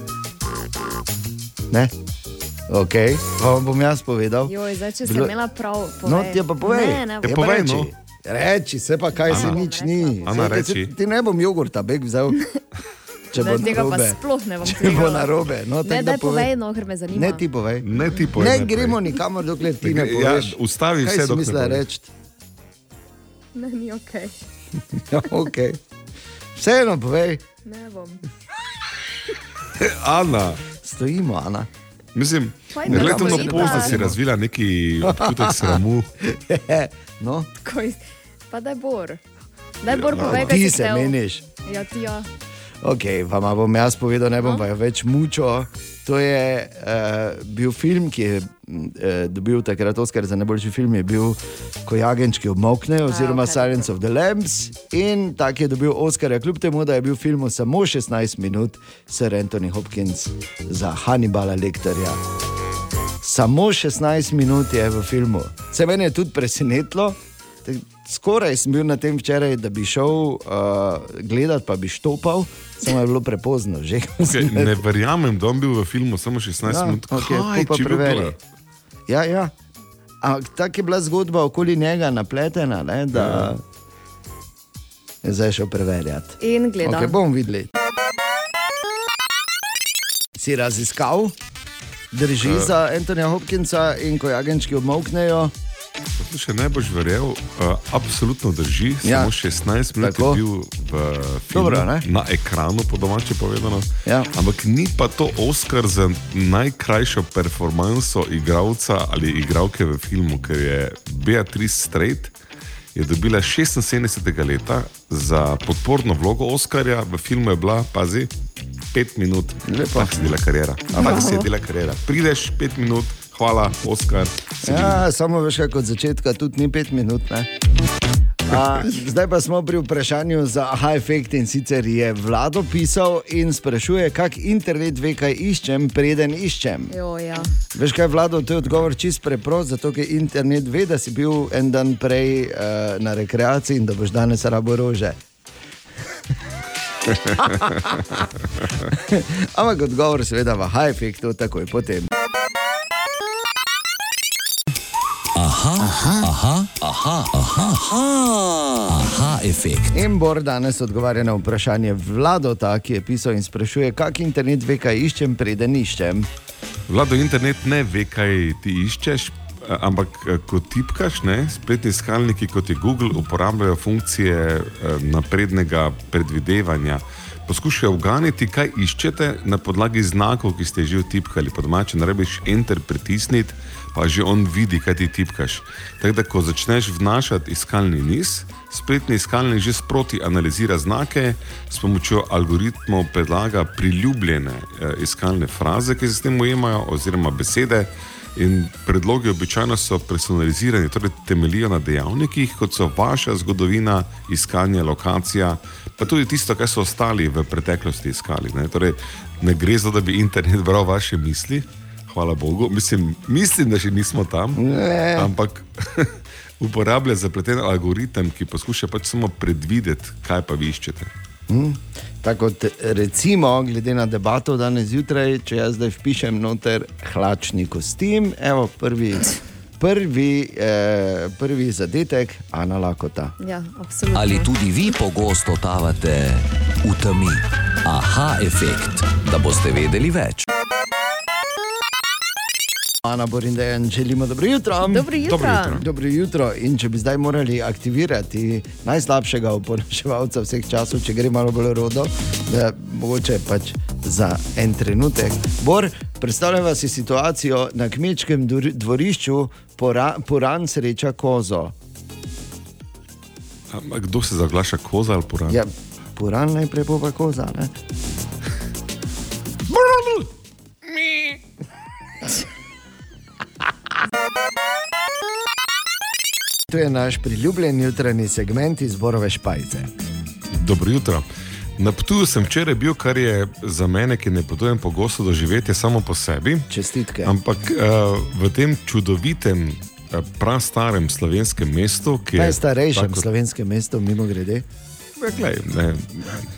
Ne. Ok, pa vam bom jaz povedal. Joj, zdaj, če Bilo- sem imela prav, povej. No, ti pa povej. Ne, ne, Ja, bom. pa reči. Reči, se pa kaj se Ana. nič ni. Ana, reči. Ti, ti ne bom jogurta, beg vzel. Če bo Ne, tega pa narobe. sploh ne bom Če bo narobe. No, Ne, da daj povej, no, ker me zanima. Ne ti povej. Ne ti povej Ne najprej. gremo nikamor, dokler ti ne Ja, poveš. ustavi kaj vse, dokler ne misliš poveš. reči? Ne, ni ok. Ja, okay. Vseeno povej. Ne bom. Ana. Stojimo, Ana. Mislim, da to, da si razvila neki občutek sramu. no. Tako Pa daj bor. Daj bor, Ja, povej, kaj ti si se meniš. Ja, ti ja. Ok, vam bom jaz povedal, ne bom No. pa več mučil. To je uh, bil film, ki je uh, dobil takrat Oscar za najboljši film, je bil Ko jagenčki obmoknejo, oziroma ok, Silence of the Lambs. In tak je dobil Oscar, kljub temu, da je bil v filmu samo 16 minut, Sir Anthony Hopkins za Hannibala Lektorja. Samo 16 minut je v filmu. Se meni je tudi presenetilo. Skoraj sem bil na tem včeraj, da bi šel uh, gledat, pa bi štopal, samo je bilo prepozno. Že, Okay, ne verjamem, da on bil v filmu samo 16 Ja, minut. Kaj, bi preveri. Ja, ja. Ampak tako je bila zgodba okoli njega napletena, ne, da je zdaj šel preverjati. In gledam. Okay, bomo videli. Si raziskal, drži Eh. za Antonija Hopkinsa in ko jagenčki obmoknejo. Še ne boš verjel, uh, absolutno drži. Ja. Samo 16 minut Tako. je bil v filmu, Dobro, ne? na ekranu, po domače povedano. Ja. Ampak ni pa to Oscar za najkrajšo performanso igralca ali igralke v filmu, ker je Beatrice Strait. Je dobila 76. leta za podporno vlogo Oscarja, v filmu je bila, pazi, 5 minut. Lepo. Tako se dela karijera. Tako se dela karijera. Prideš 5 minut, hvala, Oscar. si Ja, samo veš, kako od začetka tudi ni pet minut. ne. A, zdaj pa smo pri vprašanju za aha efekt in sicer je vlado pisal in sprašuje, kak internet ve, kaj iščem, preden iščem. Jo, ja. Veš kaj, vlado, to je odgovor čist preprost, zato ker internet ve, da si bil en dan prej uh, na rekreaciji in da boš danes rabo rože. Ampak odgovor seveda v aha efektu takoj potem. Aha, aha, aha, aha, aha, aha, aha efekt. In Bor danes odgovarja na vprašanje Vladota, ki je pisal in sprašuje, kak internet ve, kaj iščem, preden iščem. Vlado, internet ne ve, kaj ti iščeš, ampak eh, ko tipkaš, ne, spletni iskalniki kot je Google uporabljajo funkcije eh, naprednega predvidevanja. Poskušajo uganiti, kaj iščete na podlagi znakov, ki ste že vtipkali. Po domače, ne rabiš enter pritisniti, pa že on vidi, kaj ti tipkaš. Tako da, ko začneš vnašati iskalni niz, spletni iskalnik že sproti analizira znake, s pomočjo algoritmov predlaga priljubljene eh, iskalne fraze, ki se s tem ujemajo, oziroma besede. In predlogi običajno so personalizirani, torej temeljijo na dejavnikih, kot so vaša zgodovina, iskanje, lokacija, pa tudi tisto, kar so ostali v preteklosti iskali. Ne, torej, ne gre za to, da bi internet bral vaše misli, hvala Bogu. Mislim, mislim da še nismo tam. Ne. Ampak uporablja zapleten algoritem, ki poskuša pač samo predvideti, kaj pa vi iščete. Hm? Tako kot recimo, glede na debato danes zjutraj, če jaz zdaj vpišem noter hlačni kostim, evo prvi, prvi, eh, prvi zadetek, Ana Lakota. Ja, absolutno. Ali tudi vi pogosto totavate v temi? Aha efekt, da boste vedeli več. Ana Borindejan, želimo dobro jutro. Dobro jutro. Dobro jutro. Dobro jutro. In če bi zdaj morali aktivirati najslabšega oponaševalca vseh časov, če gre malo bolj rodo, da mogoče pač za en trenutek. Bor, predstavljava si situacijo na kmečkem dvor- dvorišču, pora, poran sreča kozo. Ampak kdo se zaglaša, koza ali poran? Ja, poran najprej bo pa koza. Ne? To je naš priljubljen jutranji segment iz Borove špajce. Dobro jutro. Na Ptuju sem včeraj bil, kar je za mene, ki ne potujem pogosto doživeti samo po sebi. Čestitke. Ampak uh, v tem čudovitem, uh, prastarem slovenskem mestu, ki je Najstarejšem tako- slovenskem mestu, mimo grede. Ja, glej, ne,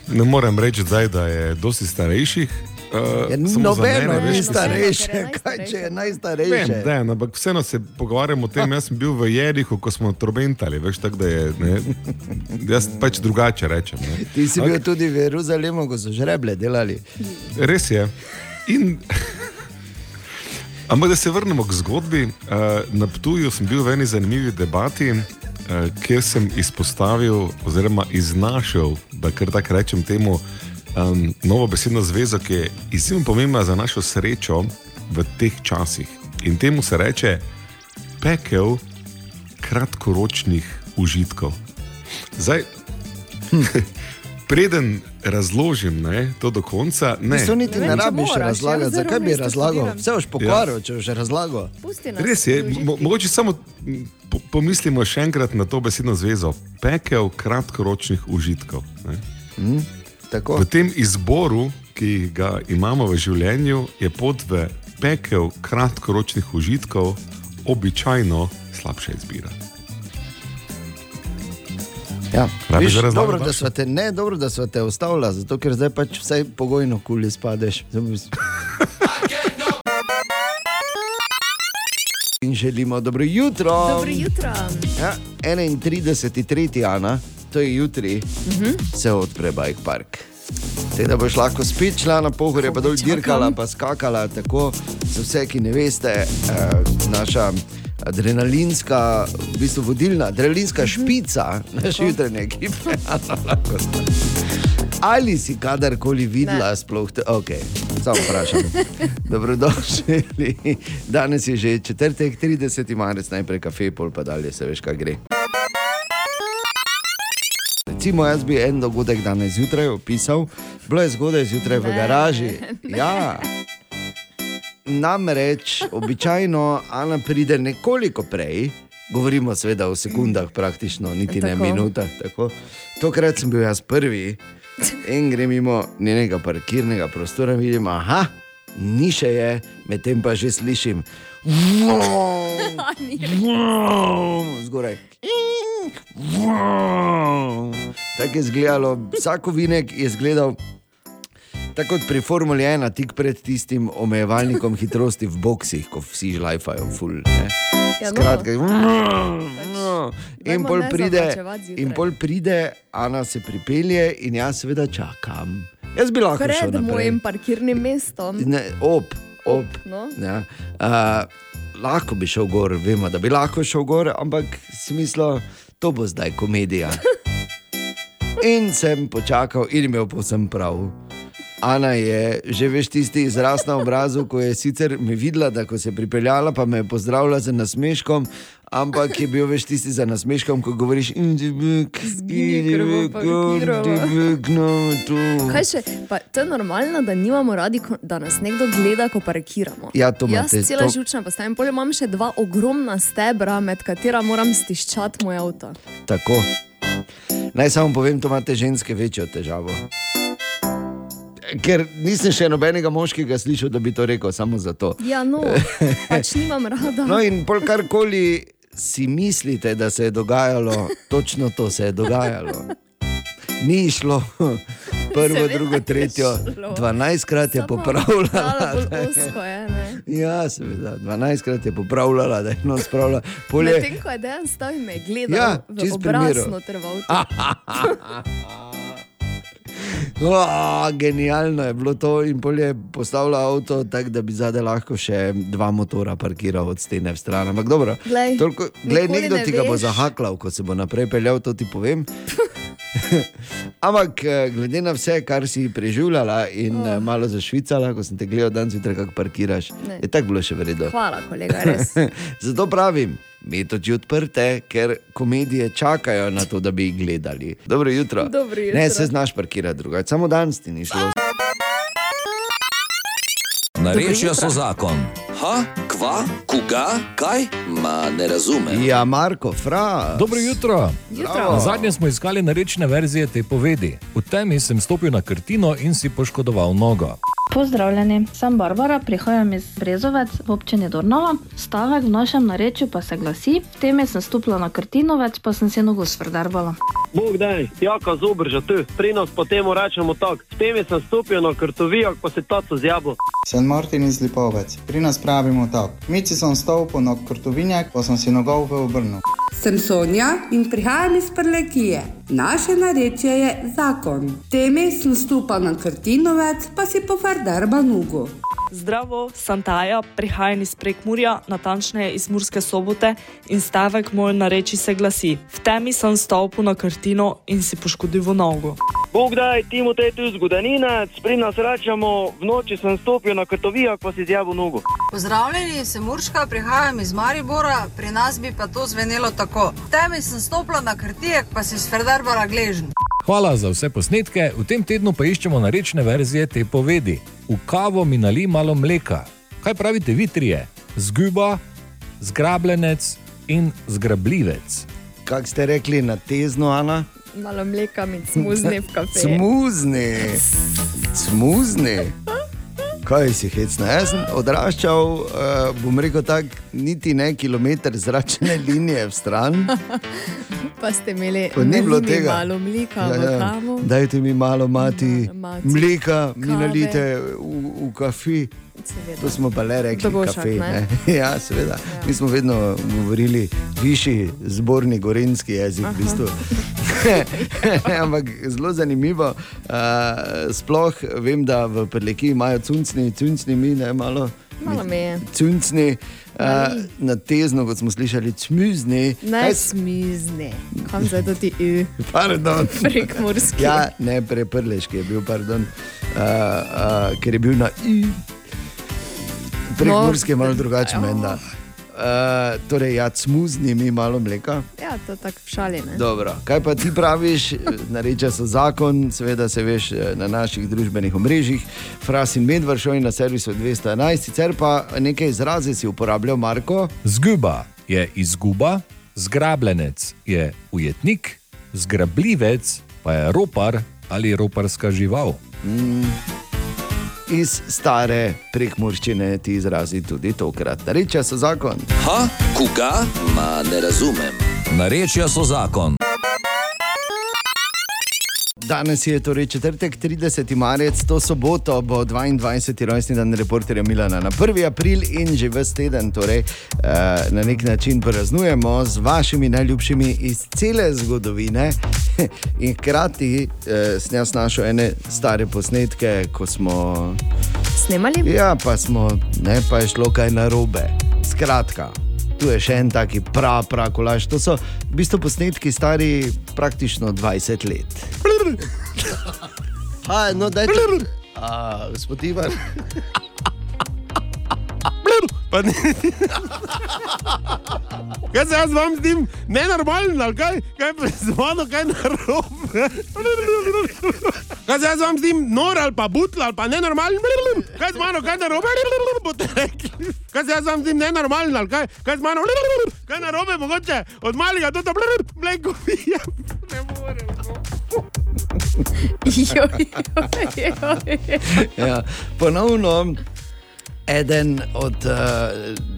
ne morem reči, zdaj, da je dosti starejših. Uh, Ja, Nobeno ni starejše, kaj če je najstarejše. Ne, ne, ampak vseeno se pogovarjamo o tem. Jaz sem bil v Jerihu, ko smo trobentali, veš, tako da je. Ne, jaz pač drugače rečem. Ne. Ti si bil tudi v Jeruzalemu, ko so žreble delali. Res je. In, ampak da se vrnemo k zgodbi. Uh, na Ptuju sem bil v eni zanimivi debati, uh, kjer sem izpostavil, oziroma iznašel, da kar tako rečem temu, um, novo besedno zvezo, ki je izjemno pomembna za našo srečo v teh časih. In temu se reče pekel kratkoročnih užitkov. Zdaj, preden razložim ne, to do konca, ne. To niti ne če rabiš razlagati, zakaj bi razlagal. Vse boš pokvaril, če boš razlagal. Res je, mo mogoče samo m, po pomislimo še enkrat na to besedno zvezo. Pekel kratkoročnih užitkov. ne. Mm, V tem izboru, ki ga imamo v življenju, je pot v pekel kratkoročnih užitkov običajno slabša izbira. Ja. Viš, dobro, da sva te, ne, dobro, da smo te ustavili, zato ker zdaj pač vsaj pogojno kuli spadeš. In želimo dobro jutro. Dobro jutro. Ja, 31. Ana, to je jutri, Mhm. se odpre Bike Park. Tako da boš lahko spet šla na pohorje, pa dol dirkala, pa skakala. Tako za vse, ki ne veste, eh, naša adrenalinska, v bistvu vodilna, adrenalinska špica naše jutranje ekipe. Ana Lakosta. Ali si kadarkoli videla, sploh te, ok, samo vprašam. Dobrodošli. Danes je že četrtek, 30. marec, najprej kafe, pol pa dalje, se veš, kaj gre. Recimo, jaz bi en dogodek danes zjutraj opisal, bilo je zgodaj zjutraj v Ne, garaži. ne. Ja. Namreč, običajno Ana pride nekoliko prej, govorimo seveda o sekundah, praktično, niti ne Tako. minutah. Tako. Tokrat sem bil jaz prvi in grem mimo njenega parkirnega prostora in vidim, aha, ni še je, medtem pa že slišim. Zgoraj. Tako je izgledalo, vsak ovinek je izgledal tako kot pri Formuli 1, tik pred tistim omejevalnikom hitrosti v boksih, ko vsi žlajfajo, ful. Ne. Ja, no. Skratka, in Dajmo pol ne pride, in pol pride, Ana se pripelje in jaz seveda čakam. Jaz bi lahko šel Pred naprej. mojim parkirnim mestom. Ne, ob, ob. No. Ja. Uh, lahko bi šel gor, vemo, da bi lahko šel gor, ampak si mislil, to bo zdaj komedija. In sem počakal in imel povsem prav. Ana je že veš tisti izraz na obrazu, ko je sicer me videla, da ko se je pripeljala, pa me je pozdravila z nasmeškom, ampak je bil veš tisti za nasmeškom, ko govoriš in ti bik, Zgini, ker bo parkirala." Kaj še, pa to je normalno, da nimamo radi, da nas nekdo gleda, ko parkiramo. Ja, to Jaz imate, cela to- žučna postajem, polje imam še dva ogromna stebra, med katera moram stiščati moj avto. Tako. Naj samo povem, to imate ženske večjo težavo. Ker nisem še nobenega moškega slišal, da bi to rekel, samo zato. Ja, no, pač nimam rada. No, in pol karkoli si mislite, da se je dogajalo, točno to se je dogajalo. Ni šlo, prvo, Seveda drugo, je tretjo, dvanajstkrat je popravljala. bolj ozko je. Ja, seveda, dvanajstkrat je popravljala, da je no spravila. Pol je- Medtem ko je dejan stal in me je gledal Ja, v obraz noter v avtu. O, genialno je bilo to in pol je postavila avto tako, da bi zadaj lahko še dva motora parkiral od stene v stran. Ampak dobro, Glej, toliko, glej nekdo ne ti ga bo veš. zahaklal, ko se bo naprej peljal, to ti povem. Ampak eh, glede na vse, kar si preživljala in oh. malo zašvicala, ko sem te gledal dan zjutraj, kako parkiraš, Ne. je tako bilo še vredno. Hvala, kolega, res. Zato pravim, imeti oči odprte, ker komedije čakajo na to, da bi jih gledali. Dobro jutro. Dobro jutro. Ne, se znaš parkirati drugače, samo danes ti ni šlo. Narečja so zakon, Ha, kva, koga, kaj? Ma ne razumem. Ja, Marko, fra. Dobro jutro. Jutro. Zadnje smo iskali narečne verzije te povedi. V temi sem stopil na krtino in si poškodoval nogo. Pozdravljeni, sem Barbara, prihajam iz Brezovec v občini Dornova. Stavek v našem narečju pa se glasi: V temi sem stopila na krtinovec, pa sem si nogo svrdarbala. Bog daj, jaka zober že tu, pri nas pa temu rečemo tako. V temi sem stopil na krtovijak, pa se taco zjabo. Sem Martin iz Lipovec, pri nas pravimo tako. Mici sem stopil na krtovinjak, pa sem si nogov v obrnil. Sem Sonja in prihajam iz Prlekije. Naše narečje je zakon. Temi sem stopil na krtinovec, pa si pofardarba nogo. Zdravo, sem Taja, prihajam iz Prekmurja, natančneje iz Murske sobote in stavek moj nareči se glasi: V temi sem stopil na krtino in si poškodil nogo. Bog daj, Timotej tu zgodaninec, pri nas rečemo, v noči sem stopil na krtovijak, pa si zjabo nogo. Pozdravljeni, sem Urška, prihajam iz Maribora, pri nas bi pa to zvenelo tako. V temi sem stopila na krtijek, pa si svrdarbala gležen. Hvala za vse posnetke, v tem tednu pa iščemo narečne verzije te povedi. V kavo mi nali malo mleka. Kaj pravite vi trije? Zguba, zgrabljenec in zgrabljivec. Kak ste rekli na tezno, Ana? Malo mleka in smuzni v kafe. Smuzni, smuzni. Kaj si hecna? Jaz sem odraščal, uh, bom rekel tako, niti ne kilometr zračne linije v stran. Pa ste imeli nalili tega. malo mleka Ja, ja. Dajte mi malo mati, mati. mleka, mi Kave. nalite v, v kafi. Seveda. To smo pa le rekli, Dobošak, kafe. ne? Ne? Ja, seveda. Ja. Mi smo vedno govorili višji zborni gorenski jezik. V bistvu. Ampak zelo zanimivo. Uh, sploh vem, da v Prleki imajo cuncni, cuncni mi ne malo. Malo me je. Cuncni, uh, na tezno, kot smo slišali, cmuzni. Ne smizni. Kam zdaj to ti ü? Pardon. Prekmurski. Ja, ne preprleški je bil, pardon, uh, uh, ker je bil na I. Prekmurski je malo drugačen, menda. Uh, torej, ja, smuzni mi malo mleka. Ja, to tako šali. Ne? Dobro. Kaj pa ti praviš, nareče so zakon, seveda se veš eh, na naših družbenih omrežjih, Fras in Medvršov in na servisu 211, sicer pa nekaj izraze si uporabljal, Marko. Zguba je izguba, zgrabljenec je ujetnik, zgrabljivec pa je ropar ali roparska žival. Mm. Iz stare prekmurščine ti izrazi tudi tokrat. Reče so zakon. Ha, koga? Ma ne razumem. Narečja so zakon. Danes je torej četrtek, 30. marec, to soboto bo 22. rojstni dan reporterja Milana na 1. april in že vse teden torej, uh, na nek način praznujemo z vašimi najljubšimi iz cele zgodovine. In hkrati uh, sem jaz našel ene stare posnetke, ko smo. Snemali? Ja, pa smo, ne, pa je šlo kaj narobe. Skratka. Tu je še en taki prav, prav kolaž. To so v bistvu posnetki stari praktično 20 let. Ha, no, daj. A, gospod Ivan. Pa ne. Kaj se jaz vam zdim nenormalen, ali kaj? Kaj pa z mano, kaj narobe? Kaj se jaz vam zdim nor ali pa butl ali pa nenormalen? Kaj z mano, kaj narobe? Boste rekli. Kaj se jaz vam zdim nenormalen, ali kaj? Kaj z mano? Kaj narobe, mogoče od malega do tega mleko pijem. Ne morem. Ja, ponovno. Eden od uh,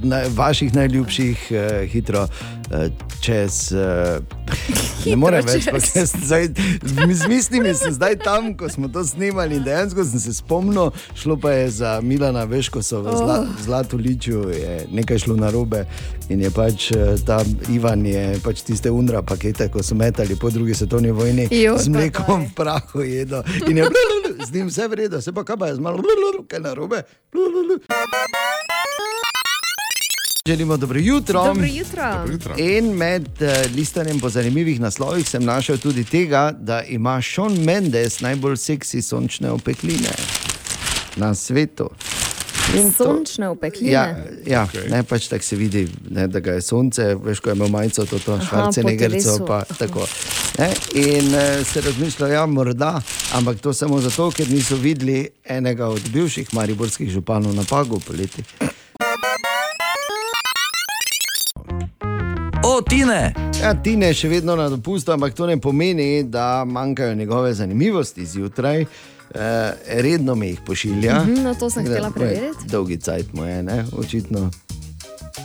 naj, vaših najljubših, uh, hitro uh, čez. Uh, ne morem več, pa jaz zdaj, z mislimi sem zdaj tam, ko smo to snemali. in Dejansko sem se spomnil, šlo pa je za Milana, veš, ko so v zla, Oh. zlatu liču, je nekaj šlo na robe. In je pač uh, ta Ivan, je pač tiste undra pakete, ko so metali po drugi svetovni vojni Jo, z mlekom v prahu jedo. In je z njim vse v redu, se pa kaj pa je z malo, kaj na robe. Želimo dobro jutro. Dobro jutro. Dobro jutro. In med uh, listanjem po zanimivih naslovih sem našel tudi tega, da ima Sean Mendes najbolj seksi sončne opekline na svetu. In sončna opekline. Ja, ja okay. ne, pač tako se vidi, ne, da ga je sonce, veš, ko je imel majico, to, to švarcenegerco. Pa, tako, ne, in e, se razmišlja, ja, morda, ampak to samo zato, ker niso videli enega od bivših mariborskih županov na Pagu poleti. O, tine. Ja, tine je še vedno na dopustu, ampak to ne pomeni, da manjkajo njegove zanimivosti zjutraj. Eh, redno me jih pošilja. Mhm, no, to sem da, hotela preveriti. Dolgi cajt mu je, ne? očitno.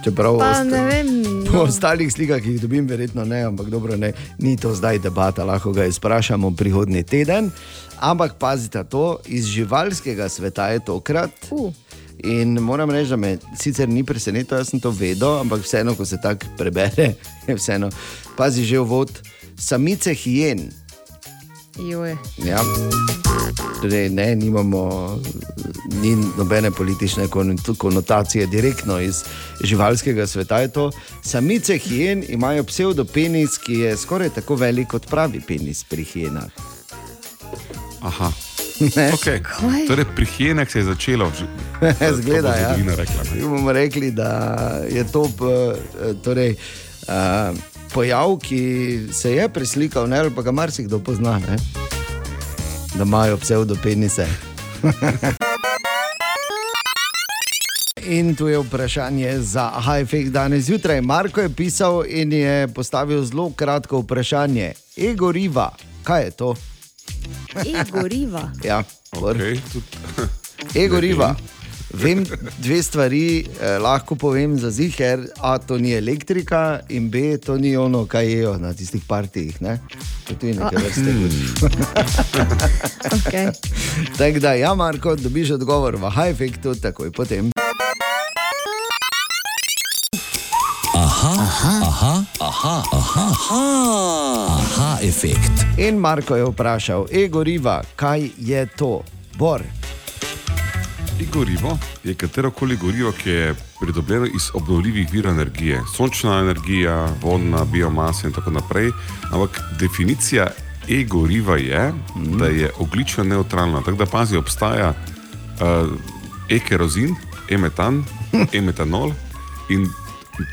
Čeprav Pa osta- vem, Po no. ostalih slikah, ki jih dobim, verjetno ne, ampak dobro, ne, ni to zdaj debata, lahko ga izprašamo prihodnji teden. Ampak pazite to, iz živalskega sveta je tokrat. Uh. In moram reči, da me sicer ni presenetilo, jaz sem to vedel, ampak vseeno, ko se tako prebere, je vseeno. Pazi že uvod, samice hijen. Joj. Ja. Torej, ne, nimamo ni nobene politične kon- konotacije, direktno iz živalskega sveta je to. Samice hijen imajo pseudopenis, ki je skoraj tako velik kot pravi penis pri hijenah. Aha. Ne. Okay. Torej, pri hijenah se je začelo. Zgleda, to bo ja. zgodovina rekla, ne. Mi bomo rekli, da je to p- torej, uh, pojav, ki se je preslikal, ne, ali pa ga marsikdo pozna, ne? da imajo pseudopenise. In tu je vprašanje za Hajfek danes zjutraj. Marko je pisal in je postavil zelo kratko vprašanje. Ego riva, kaj je to? E-goriva. Ja, okay, Ego riva. Vem dve stvari, eh, lahko povem za ziger. A, to ni elektrika, in B, to ni ono, kaj jejo na tistih partijih. Ne? To je tudi nekaj vrste. Okay. Tako da, ja, Marko, dobiš odgovor v Hajfektu, takoj potem. Aha, aha, aha, aha, aha, aha, aha efekt. In Marko je vprašal, ego riva, kaj je to? Bor. Gorivo je katero koli gorivo, ki je pridobljeno iz obnovljivih virov energije. Sončna energija, vodna, biomasa in tako naprej. Ampak definicija e-goriva je, mm. da je oglično neutralna. Tako da pazi, obstaja uh, e-kerozin, e-metan, e-metanol in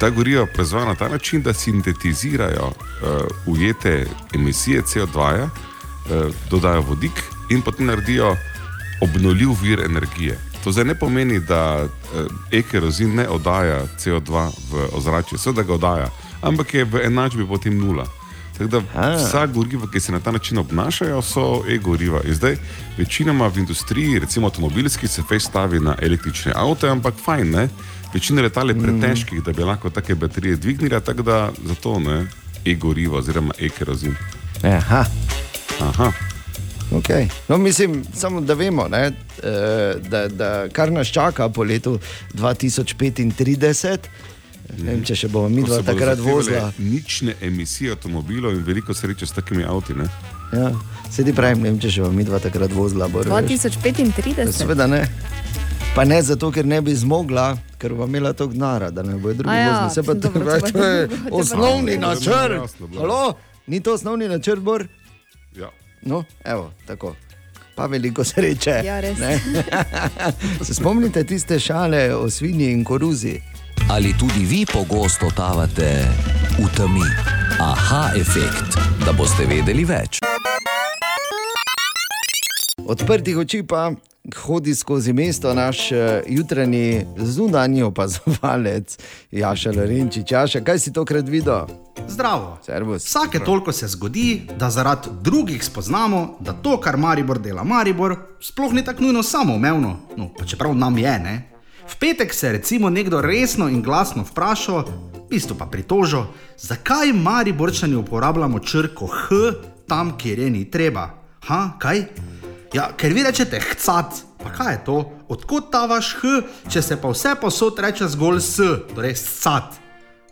ta goriva proizvaja na ta način, da sintetizirajo uh, ujete emisije CO2, -ja, uh, dodajo vodik in potem naredijo obnovljiv vir energije. To zdaj ne pomeni, da eh, e-kerozin ne oddaja CO2 v ozračje, seveda ga oddaja, ampak je v enačbi potem nula. Tako da vsa goriva, ki se na ta način obnašajo, so e-goriva. In zdaj večinoma v industriji, recimo avtomobilski, se fej stavi na električne avte, ampak fajn, ne? Večina letal je pretežkih, da bi lahko take baterije dvignila, tako da zato ne e-goriva oziroma e-kerozin. Aha. Aha. Okay. No, mislim, samo da vemo, ne, eh, da, da kar nas čaka po letu 2035. Ne vem, če še bomo mi dva takrat vozila. Nične emisije avtomobilov in veliko sreče s takimi avti. Ne? Ja, sedi pravim, ne vem, če še bomo mi dva takrat vozila. Bor, veš. 2035. Seveda ne. Pa ne zato, ker ne bi zmogla, ker bo imela to gnara, da ne bo drugi A ja, vozil. Se pa dobro, to to je osnovni načrt. Ni to osnovni načrt, Bor? No, evo, tako. Pa veliko sreče. Ja, res. Se spomnite tiste šale o svinji in koruzi? Ali tudi vi pogosto totavate v temi? Aha efekt, da boste vedeli več. Odprtih oči pa hodi skozi mesto naš eh, jutranji zunanji opazovalec Jaša Lorenčič. Jaša, kaj si tokrat videl? Zdravo. Servus. Vsake toliko se zgodi, da zaradi drugih spoznamo, da to, kar Maribor dela Maribor, sploh ni tako nujno samoumevno. No, pa čeprav nam je, ne. V petek se je recimo nekdo resno in glasno vprašal, v bistvu pa pritožil, zakaj Mariborčani uporabljamo črko H tam, kjer je ni treba. Ha, kaj? Ja, ker vi rečete hcat, pa kaj je to? Odkot ta vaš H, če se pa vse posod reče zgolj S, torej scat.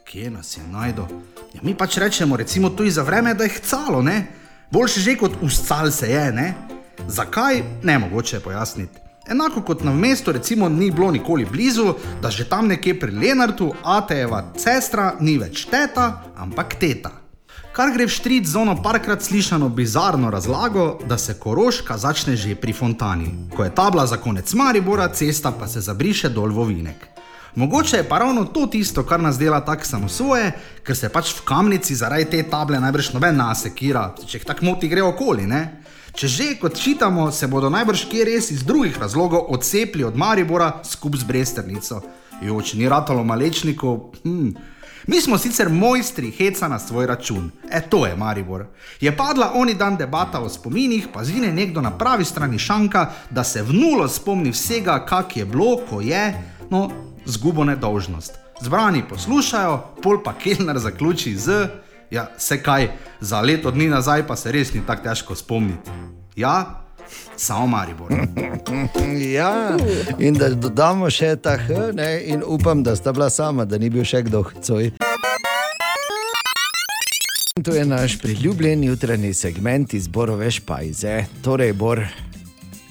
Kje nas je najdo? Ja, mi pač rečemo, recimo tudi za vreme, da je hcalo, ne? Boljše že kot uscal se je, ne? Zakaj? Ne mogoče pojasniti. Enako kot na mestu, recimo, ni bilo nikoli blizu, da že tam nekje pri Lenartu, Atejeva sestra ni več teta, ampak teta. Kar gre v štrit z ono parkrat slišano bizarno razlago, da se koroška začne že pri fontani. Ko je tabla za konec Maribora, cesta pa se zabriše dol v Vinek. Mogoče je pa ravno to tisto, kar nas dela tako samo svoje, ker se pač v kamnici zaradi te table najbrž noben nas sekira, če jih tako moti gre okoli, ne? Če že kot čitamo, se bodo najbrž kje res iz drugih razlogov odcepili od Maribora skupaj z Bresternico. Jo, če ni ratalo malečnikov, hm. Mi smo sicer mojstri heca na svoj račun, e to je Maribor. Je padla oni dan debata o spominih, pa zvine nekdo na pravi strani šanka, da se v nulo spomni vsega, kak je bilo, ko je, no, zgubo nedolžnost. Zbrani poslušajo, pol pa Kelner zaključi z, ja, se kaj, za leto dni nazaj pa se res ni tako težko spomniti. Ja, samo Maribor. Ja, in da dodamo še ta H, ne, in upam, da sta bila sama, da ni bil še kdo hcoj. To je naš priljubljen jutranji segment iz Borove špajze. Torej, Bor.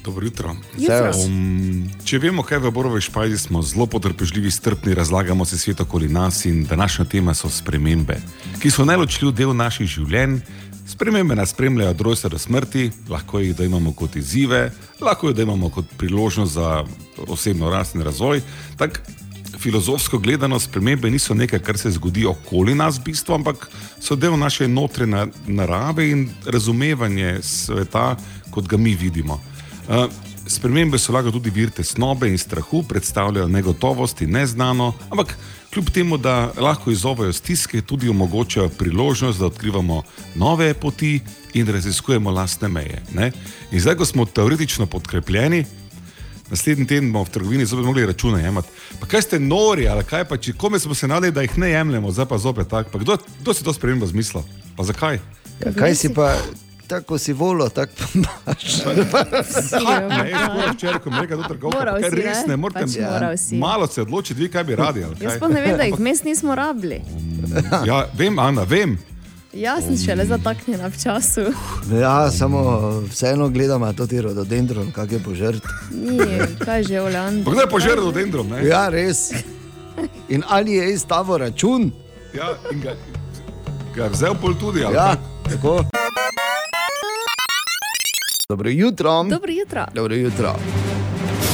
Dobro jutro. Jutro. Um, če vemo, kaj v Borovi špajzi smo zelo potrpežljivi, strpni, razlagamo se svet okoli nas in današnja tema so spremembe, ki so najločljiv del naših življenj. Spremembe nas spremljajo od rojstva do smrti, lahko jih dojemamo kot izzive, lahko jih dojemamo kot priložnost za osebno rast in razvoj. Tak, filozofsko gledano, spremembe niso nekaj, kar se zgodi okoli nas, v bistvu, ampak so del naše notranje narave in razumevanje sveta, kot ga mi vidimo. Uh, spremembe so lahko tudi vir tesnobe in strahu, predstavljajo negotovost in neznano, ampak kljub temu, da lahko izzovejo stiske, tudi omogočajo priložnost, da odkrivamo nove poti in raziskujemo lastne meje. Ne? In zdaj, ko smo teoretično podkrepljeni, naslednji teden bomo v trgovini zopet mogli račune jemati. Pa kaj ste nori, ali kaj pa če kome smo se nadali, da jih ne jemljemo, zdaj pa zopet tako. Kdo, kdo si to spremembo zmislil? Pa zakaj? Ja, kaj si pa, tako si volo, tako pa imaš. Ne, jaz moram včeraj, ko mi reče, da je to trgovka, Moral kaj res ne? ne morete Pač moral si. malo se odločiti, vi kaj bi radi. ali Jaz kaj? pa ne vem, da jih vmes nismo rabili. Ja, vem, Ana, vem. Jaz sem šele zataknjena v času. Ja, samo vseeno gledamo to ti rododendron, kak je požrt. Ni, kaj že, Olan. Pa kdo je požrl rododendrom? ne? Ja, res. In ali je izstavo račun? Ja, in ga, ga je vzel pol tudi. ali Ja, kaj? tako. Dobro jutro. Dobro jutro. Dobro jutro.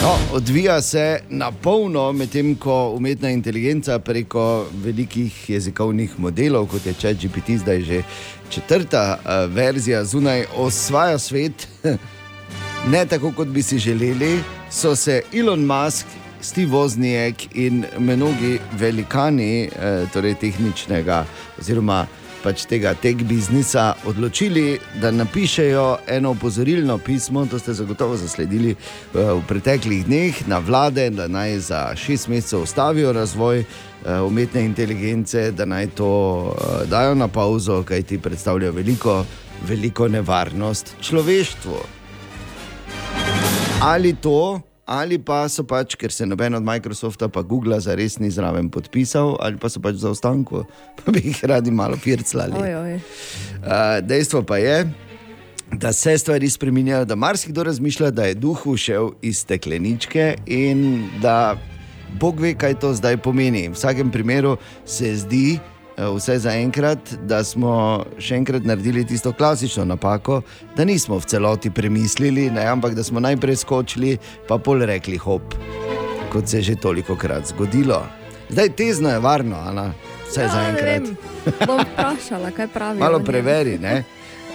No, odvija se na polno, medtem ko umetna inteligenca preko velikih jezikovnih modelov, kot je ChatGPT, zdaj že četrta uh, verzija zunaj, osvaja svet, ne tako, kot bi si želeli, so se Elon Musk, Steve Wozniak in mnogi velikani eh, torej tehničnega oziroma pač tega tech biznisa odločili, da napišejo eno opozorilno pismo, to ste zagotovo zasledili eh, v preteklih dneh, na vlade, da naj za šest mesecev ustavijo razvoj eh, umetne inteligence, da naj to eh, dajo na pauzo, kaj ti predstavljajo veliko, veliko nevarnost človeštvu. Ali to, ali pa so pač, ker se noben od Microsofta pa Google za res ni zraven podpisal, ali pa so pač za ostanku, pa bi jih radi malo firclali. Oj, oj. Uh, dejstvo pa je, da se stvari spremenjajo, da marsikdo razmišlja, da je duh ušel iz stekleničke in da Bog ve, kaj to zdaj pomeni. V vsakem primeru se zdi, eh, vse za enkrat, da smo še enkrat naredili tisto klasično napako, da nismo v celoti premislili, ne, ampak da smo najprej skočili, pa pol rekli hop, kot se je že toliko krat zgodilo. Zdaj tezno je varno, Ana, vse Ja, za enkrat. Bom vprašala, kaj pravi. Malo preveri. Ne?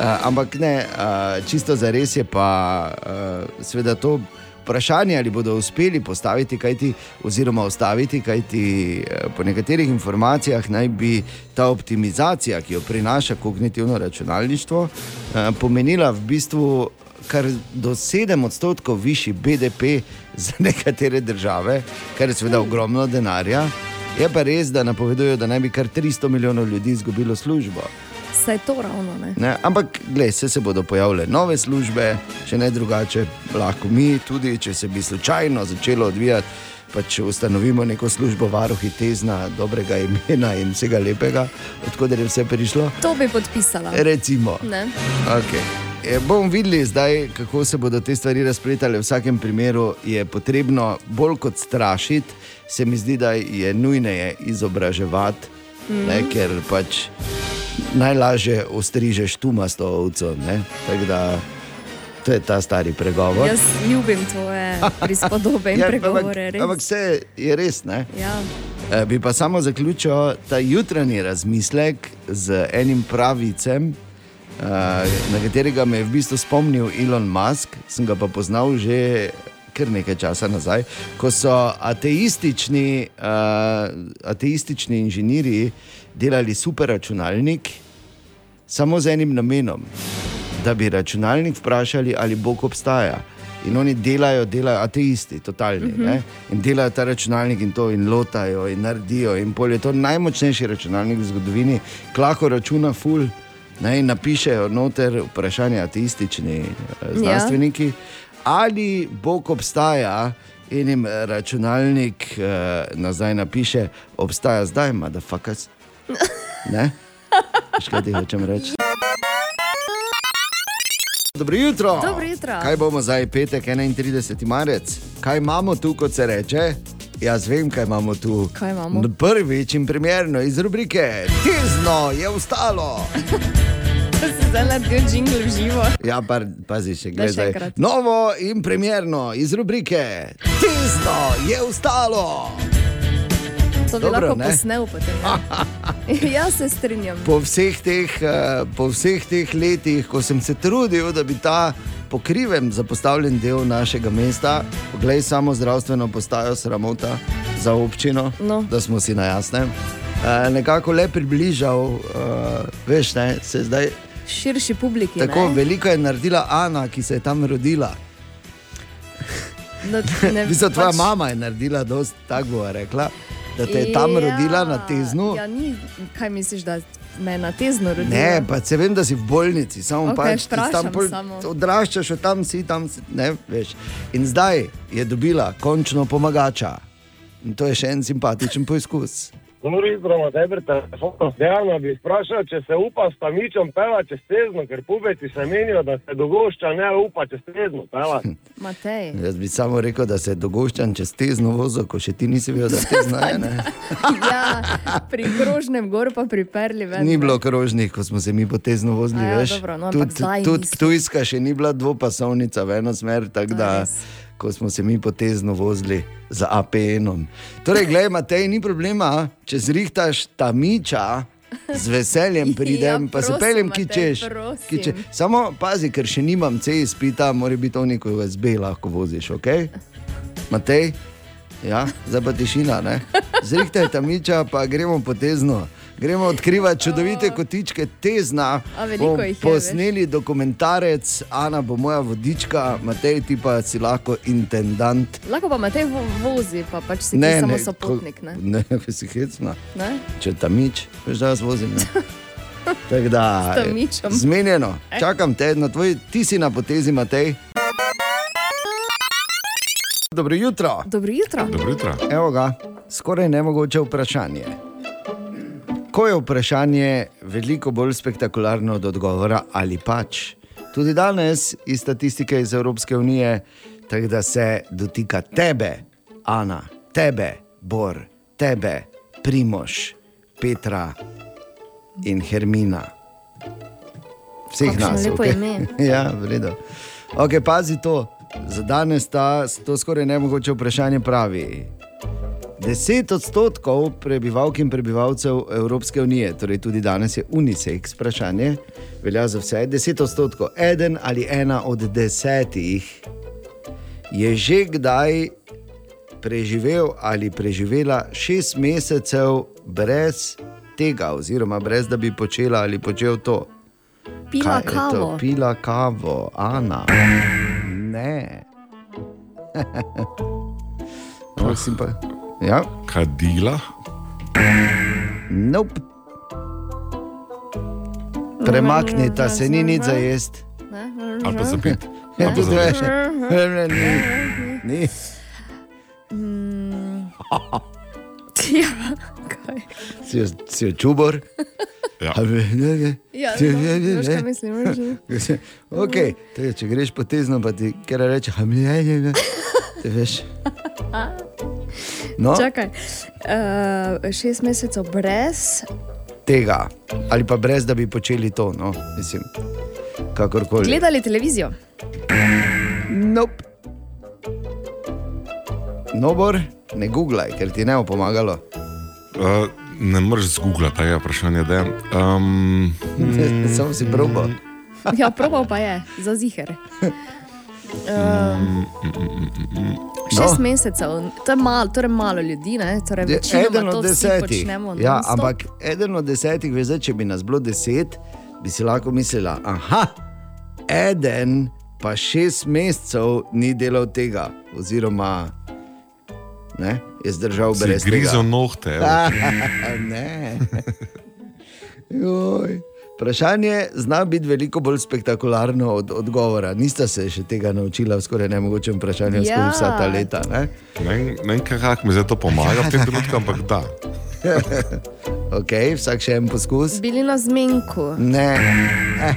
Uh, ampak ne, uh, čisto za res je pa uh, seveda to vprašanje, ali bodo uspeli postaviti, kajti, oziroma ustaviti, kajti uh, po nekaterih informacijah naj bi ta optimizacija, ki jo prinaša kognitivno računalništvo, uh, pomenila v bistvu kar do 7 odstotkov višji BDP za nekatere države, kar je seveda ogromno denarja. Je pa res, da napovedujejo, da naj bi kar 300 milijonov ljudi izgubilo službo. Saj to ravno ne. Ne? Ampak, gledaj, se, se bodo pojavile nove službe, če ne drugače, lahko mi, tudi če se bi slučajno začelo odvijati, pa če ustanovimo neko službo varuhi tezna, dobrega imena in vsega lepega, odkud je vse prišlo. To bi podpisala. Recimo. Ne. Okay. E, bomo videli zdaj, kako se bodo te stvari razpletale. V vsakem primeru je potrebno bolj kot strašiti, se mi zdi, da je nujneje izobraževati, Mhm. ne, ker pač najlažje ostrižeš tumasto ovco. da to je ta stari pregovor. Jaz ljubim tvoje prispodobe in Ja, pregovore. ampak, ampak vse je res. Ne? Ja. Eh, Bi pa samo zaključil ta jutranji razmislek z enim pravicem, eh, na katerega me je v bistvu spomnil Elon Musk, sem ga pa poznal že kar nekaj časa nazaj, ko so ateistični, uh, ateistični inženirji delali superračunalnik samo z enim namenom, da bi računalnik vprašali, ali Bog obstaja. In oni delajo, delajo ateisti, totalni. Uh Mhm. -huh. In delajo ta računalnik in to, in lotajo, in naredijo. In pol je to najmočnejši računalnik v zgodovini, klako računa, ful. Ne, in napišejo noter vprašanje ateistični eh, znanstveniki, ja. ali Bog obstaja. In jim računalnik eh, nazaj napiše, obstaja zdaj, da fakas. Ne? Veš, kaj ti hočem reči? Dobro jutro. Dobro jutro. Kaj bomo zdaj, petek, 31. marec? Kaj imamo tu, kot se reče? Jaz vem, kaj imamo tu. Kaj imamo? Prvič in primerno iz rubrike Tezno je ustalo. To si zdaj naredil jingle živo. Ja, pa, pazi še Da še gledaj. enkrat. Novo in primerno iz rubrike Tezno je ustalo. To bi Dobro, lahko ne? posnel potem. Jaz se strinjam. Po vseh, teh, eh, po vseh teh letih, ko sem se trudil, da bi ta pokriven zapostavljen del našega mesta, poglej samo zdravstveno postajo sramota za občino, no. da smo si na jasnem, eh, nekako le približal, uh, veš, ne, se zdaj. Širši publiki. Tako ne? veliko je naredila Ana, ki se je tam rodila. No, ne, V bistvu tvoja pač- mama je naredila, dosti tako bo rekla, da te je tam rodila na teznu. Ja, ni, kaj misliš, da me je na tezno rodila? Ne, pa se vem, da si v bolnici, samo Okej, pač ti tam pol, samo. odraščaš, od tam si tam, si, ne veš. In zdaj je dobila končno pomagača. In to je še en simpatičen poizkus. Dobro jutro, Matej, pri telefonu. Dejano bi vprašal, če se upa s tamičem peva čez tezno, ker pubeci se menijo, da se dogošča ne upa čez tezno peva. Matej. Jaz bi samo rekel, da se je dogoščan čez tezno vozo, ko še ti nisi vedel, da tezno je. Ne? Ja, pri krožnem gor pa priperli ven. Ni bilo krožnih, ko smo se mi potezno vozili. A ja, veš. dobro, no, tud mislim. Ptujska še ni bila dvopasovnica v eno smer, tako da ko smo se mi potezno vozili za APN-om. Torej, gledaj, Matej, ni problema, če zrihtaš tamiča. Z veseljem pridem, Ja, pa se prosim, peljem, ki češ. prosim. Ki če. Samo pazi, ker še nimam C izpita, mora biti to neko USB lahko voziš, ok? Matej, ja, zdaj pa tišina, ne? Zrihtaj tamiča, pa gremo potezno. Gremo odkrivati čudovite kotičke tezna. A, veliko Bomo jih je, Posneli dokumentarec, Ana bo moja vodička, Matej ti pa si lahko intendant. Lahko pa Matej vo vozi, pa pač si ti samo sopotnik. Ne? Ne, ne, si hecna. Ne? Če tamič, veš, da jaz vozim. ne. Da, tamičem. zmenjeno, E. čakam te, na tvoj, ti si na potezi, Matej. Dobro jutro. Dobro jutro. Dobro jutro. Evo ga, skoraj nemogoče vprašanje. Ko je vprašanje veliko bolj spektakularno od odgovora, ali pač. Tudi danes iz statistike iz Evropske unije, tako da se dotika tebe, Ana, tebe, Bor, tebe, Primoš, Petra in Hermina. Vseh nas. lepo okej? ime. ja, v redu. Ok, pazi to. Za danes ta, to skoraj nemogoče vprašanje pravi. 10 odstotkov prebivalk in prebivalcev Evropske unije, torej tudi danes je unisex vprašanje, velja za vse. 10 odstotkov, eden ali ena od desetih je že kdaj preživel ali preživela šest mesecev brez tega, oziroma brez da bi počela ali počel to. Pila Kaj je to? kavo. Pila kavo, Ana. Ne. Prosim pa. Ja. Kadila? Nope. Premaknite se, ni nič za jesti. Ali pa za pit. Ja, Ali pa za to je več. še. Ni. Ni. Mm. Ja, kaj? Si jo, si jo čubor? Ja. Ja, no, veš, kaj mislim, veš, okay, tega, če greš po tezno, pa ti kar reče, ti veš. No, Čakaj, uh, šest mesecev brez, tega. Ali pa brez, da bi počeli to, no, mislim, kakorkoli. gledali televizijo. Nope. Nobor, ne googlaj, ker ti ne bo pomagalo. Uh, ne moreš zgooglati tega vprašanja. da. Um, Samo si probo. Ja, probal pa je, za ziger. Um, šest no. mesecev, to je malo, torej malo ljudi, ne? torej Eden to od desetih. Ja, ampak eden od desetih, veš, če bi nas bilo deset, bi si lahko mislila, aha, eden pa šest mesecev ni delal tega, oziroma ne, je zdržal Si brez tega. nohte, evo. ne. Joj. Vprašanje zna biti veliko bolj spektakularno od odgovora. Nista se še tega naučila v skoraj nemogočem vprašanju ja. skozi Ja. vsa ta leta. Ne? Ne ne kako mi zdaj to pomaga v tem trenutku, ampak da. okay, vsak še en poskus. Bili na zmenku. Ne, eh,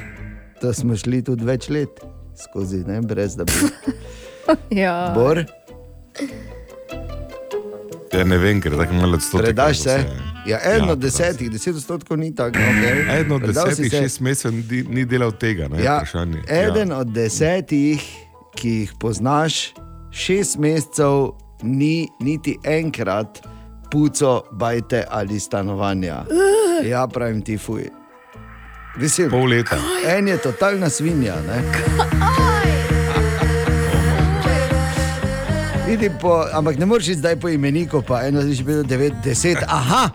to smo šli tudi več let skozi, ne, brez da bi. Ja. Bor, Ja, ne vem, ker je tako malo odstotkov. predaš se. Ja, en Ja, od desetih, deset odstotkov ni tako. Okay. Eden od Predal si desetih, se. šest mesecev ni, ni delal tega. Ne, Ja, vprašanje. eden ja. od desetih, ki jih poznaš, šest mesecev ni niti enkrat puco, bajte ali stanovanja. Ja, pravim ti, fuj. Mislim, Pol leta. En je totalna svinja. Ne? Vidi Po, ampak ne moreš iti zdaj po imeniku, pa eno že bilo 9, 10, aha,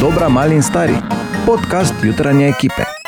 Dobra, mali in stari. Podcast jutranje ekipe.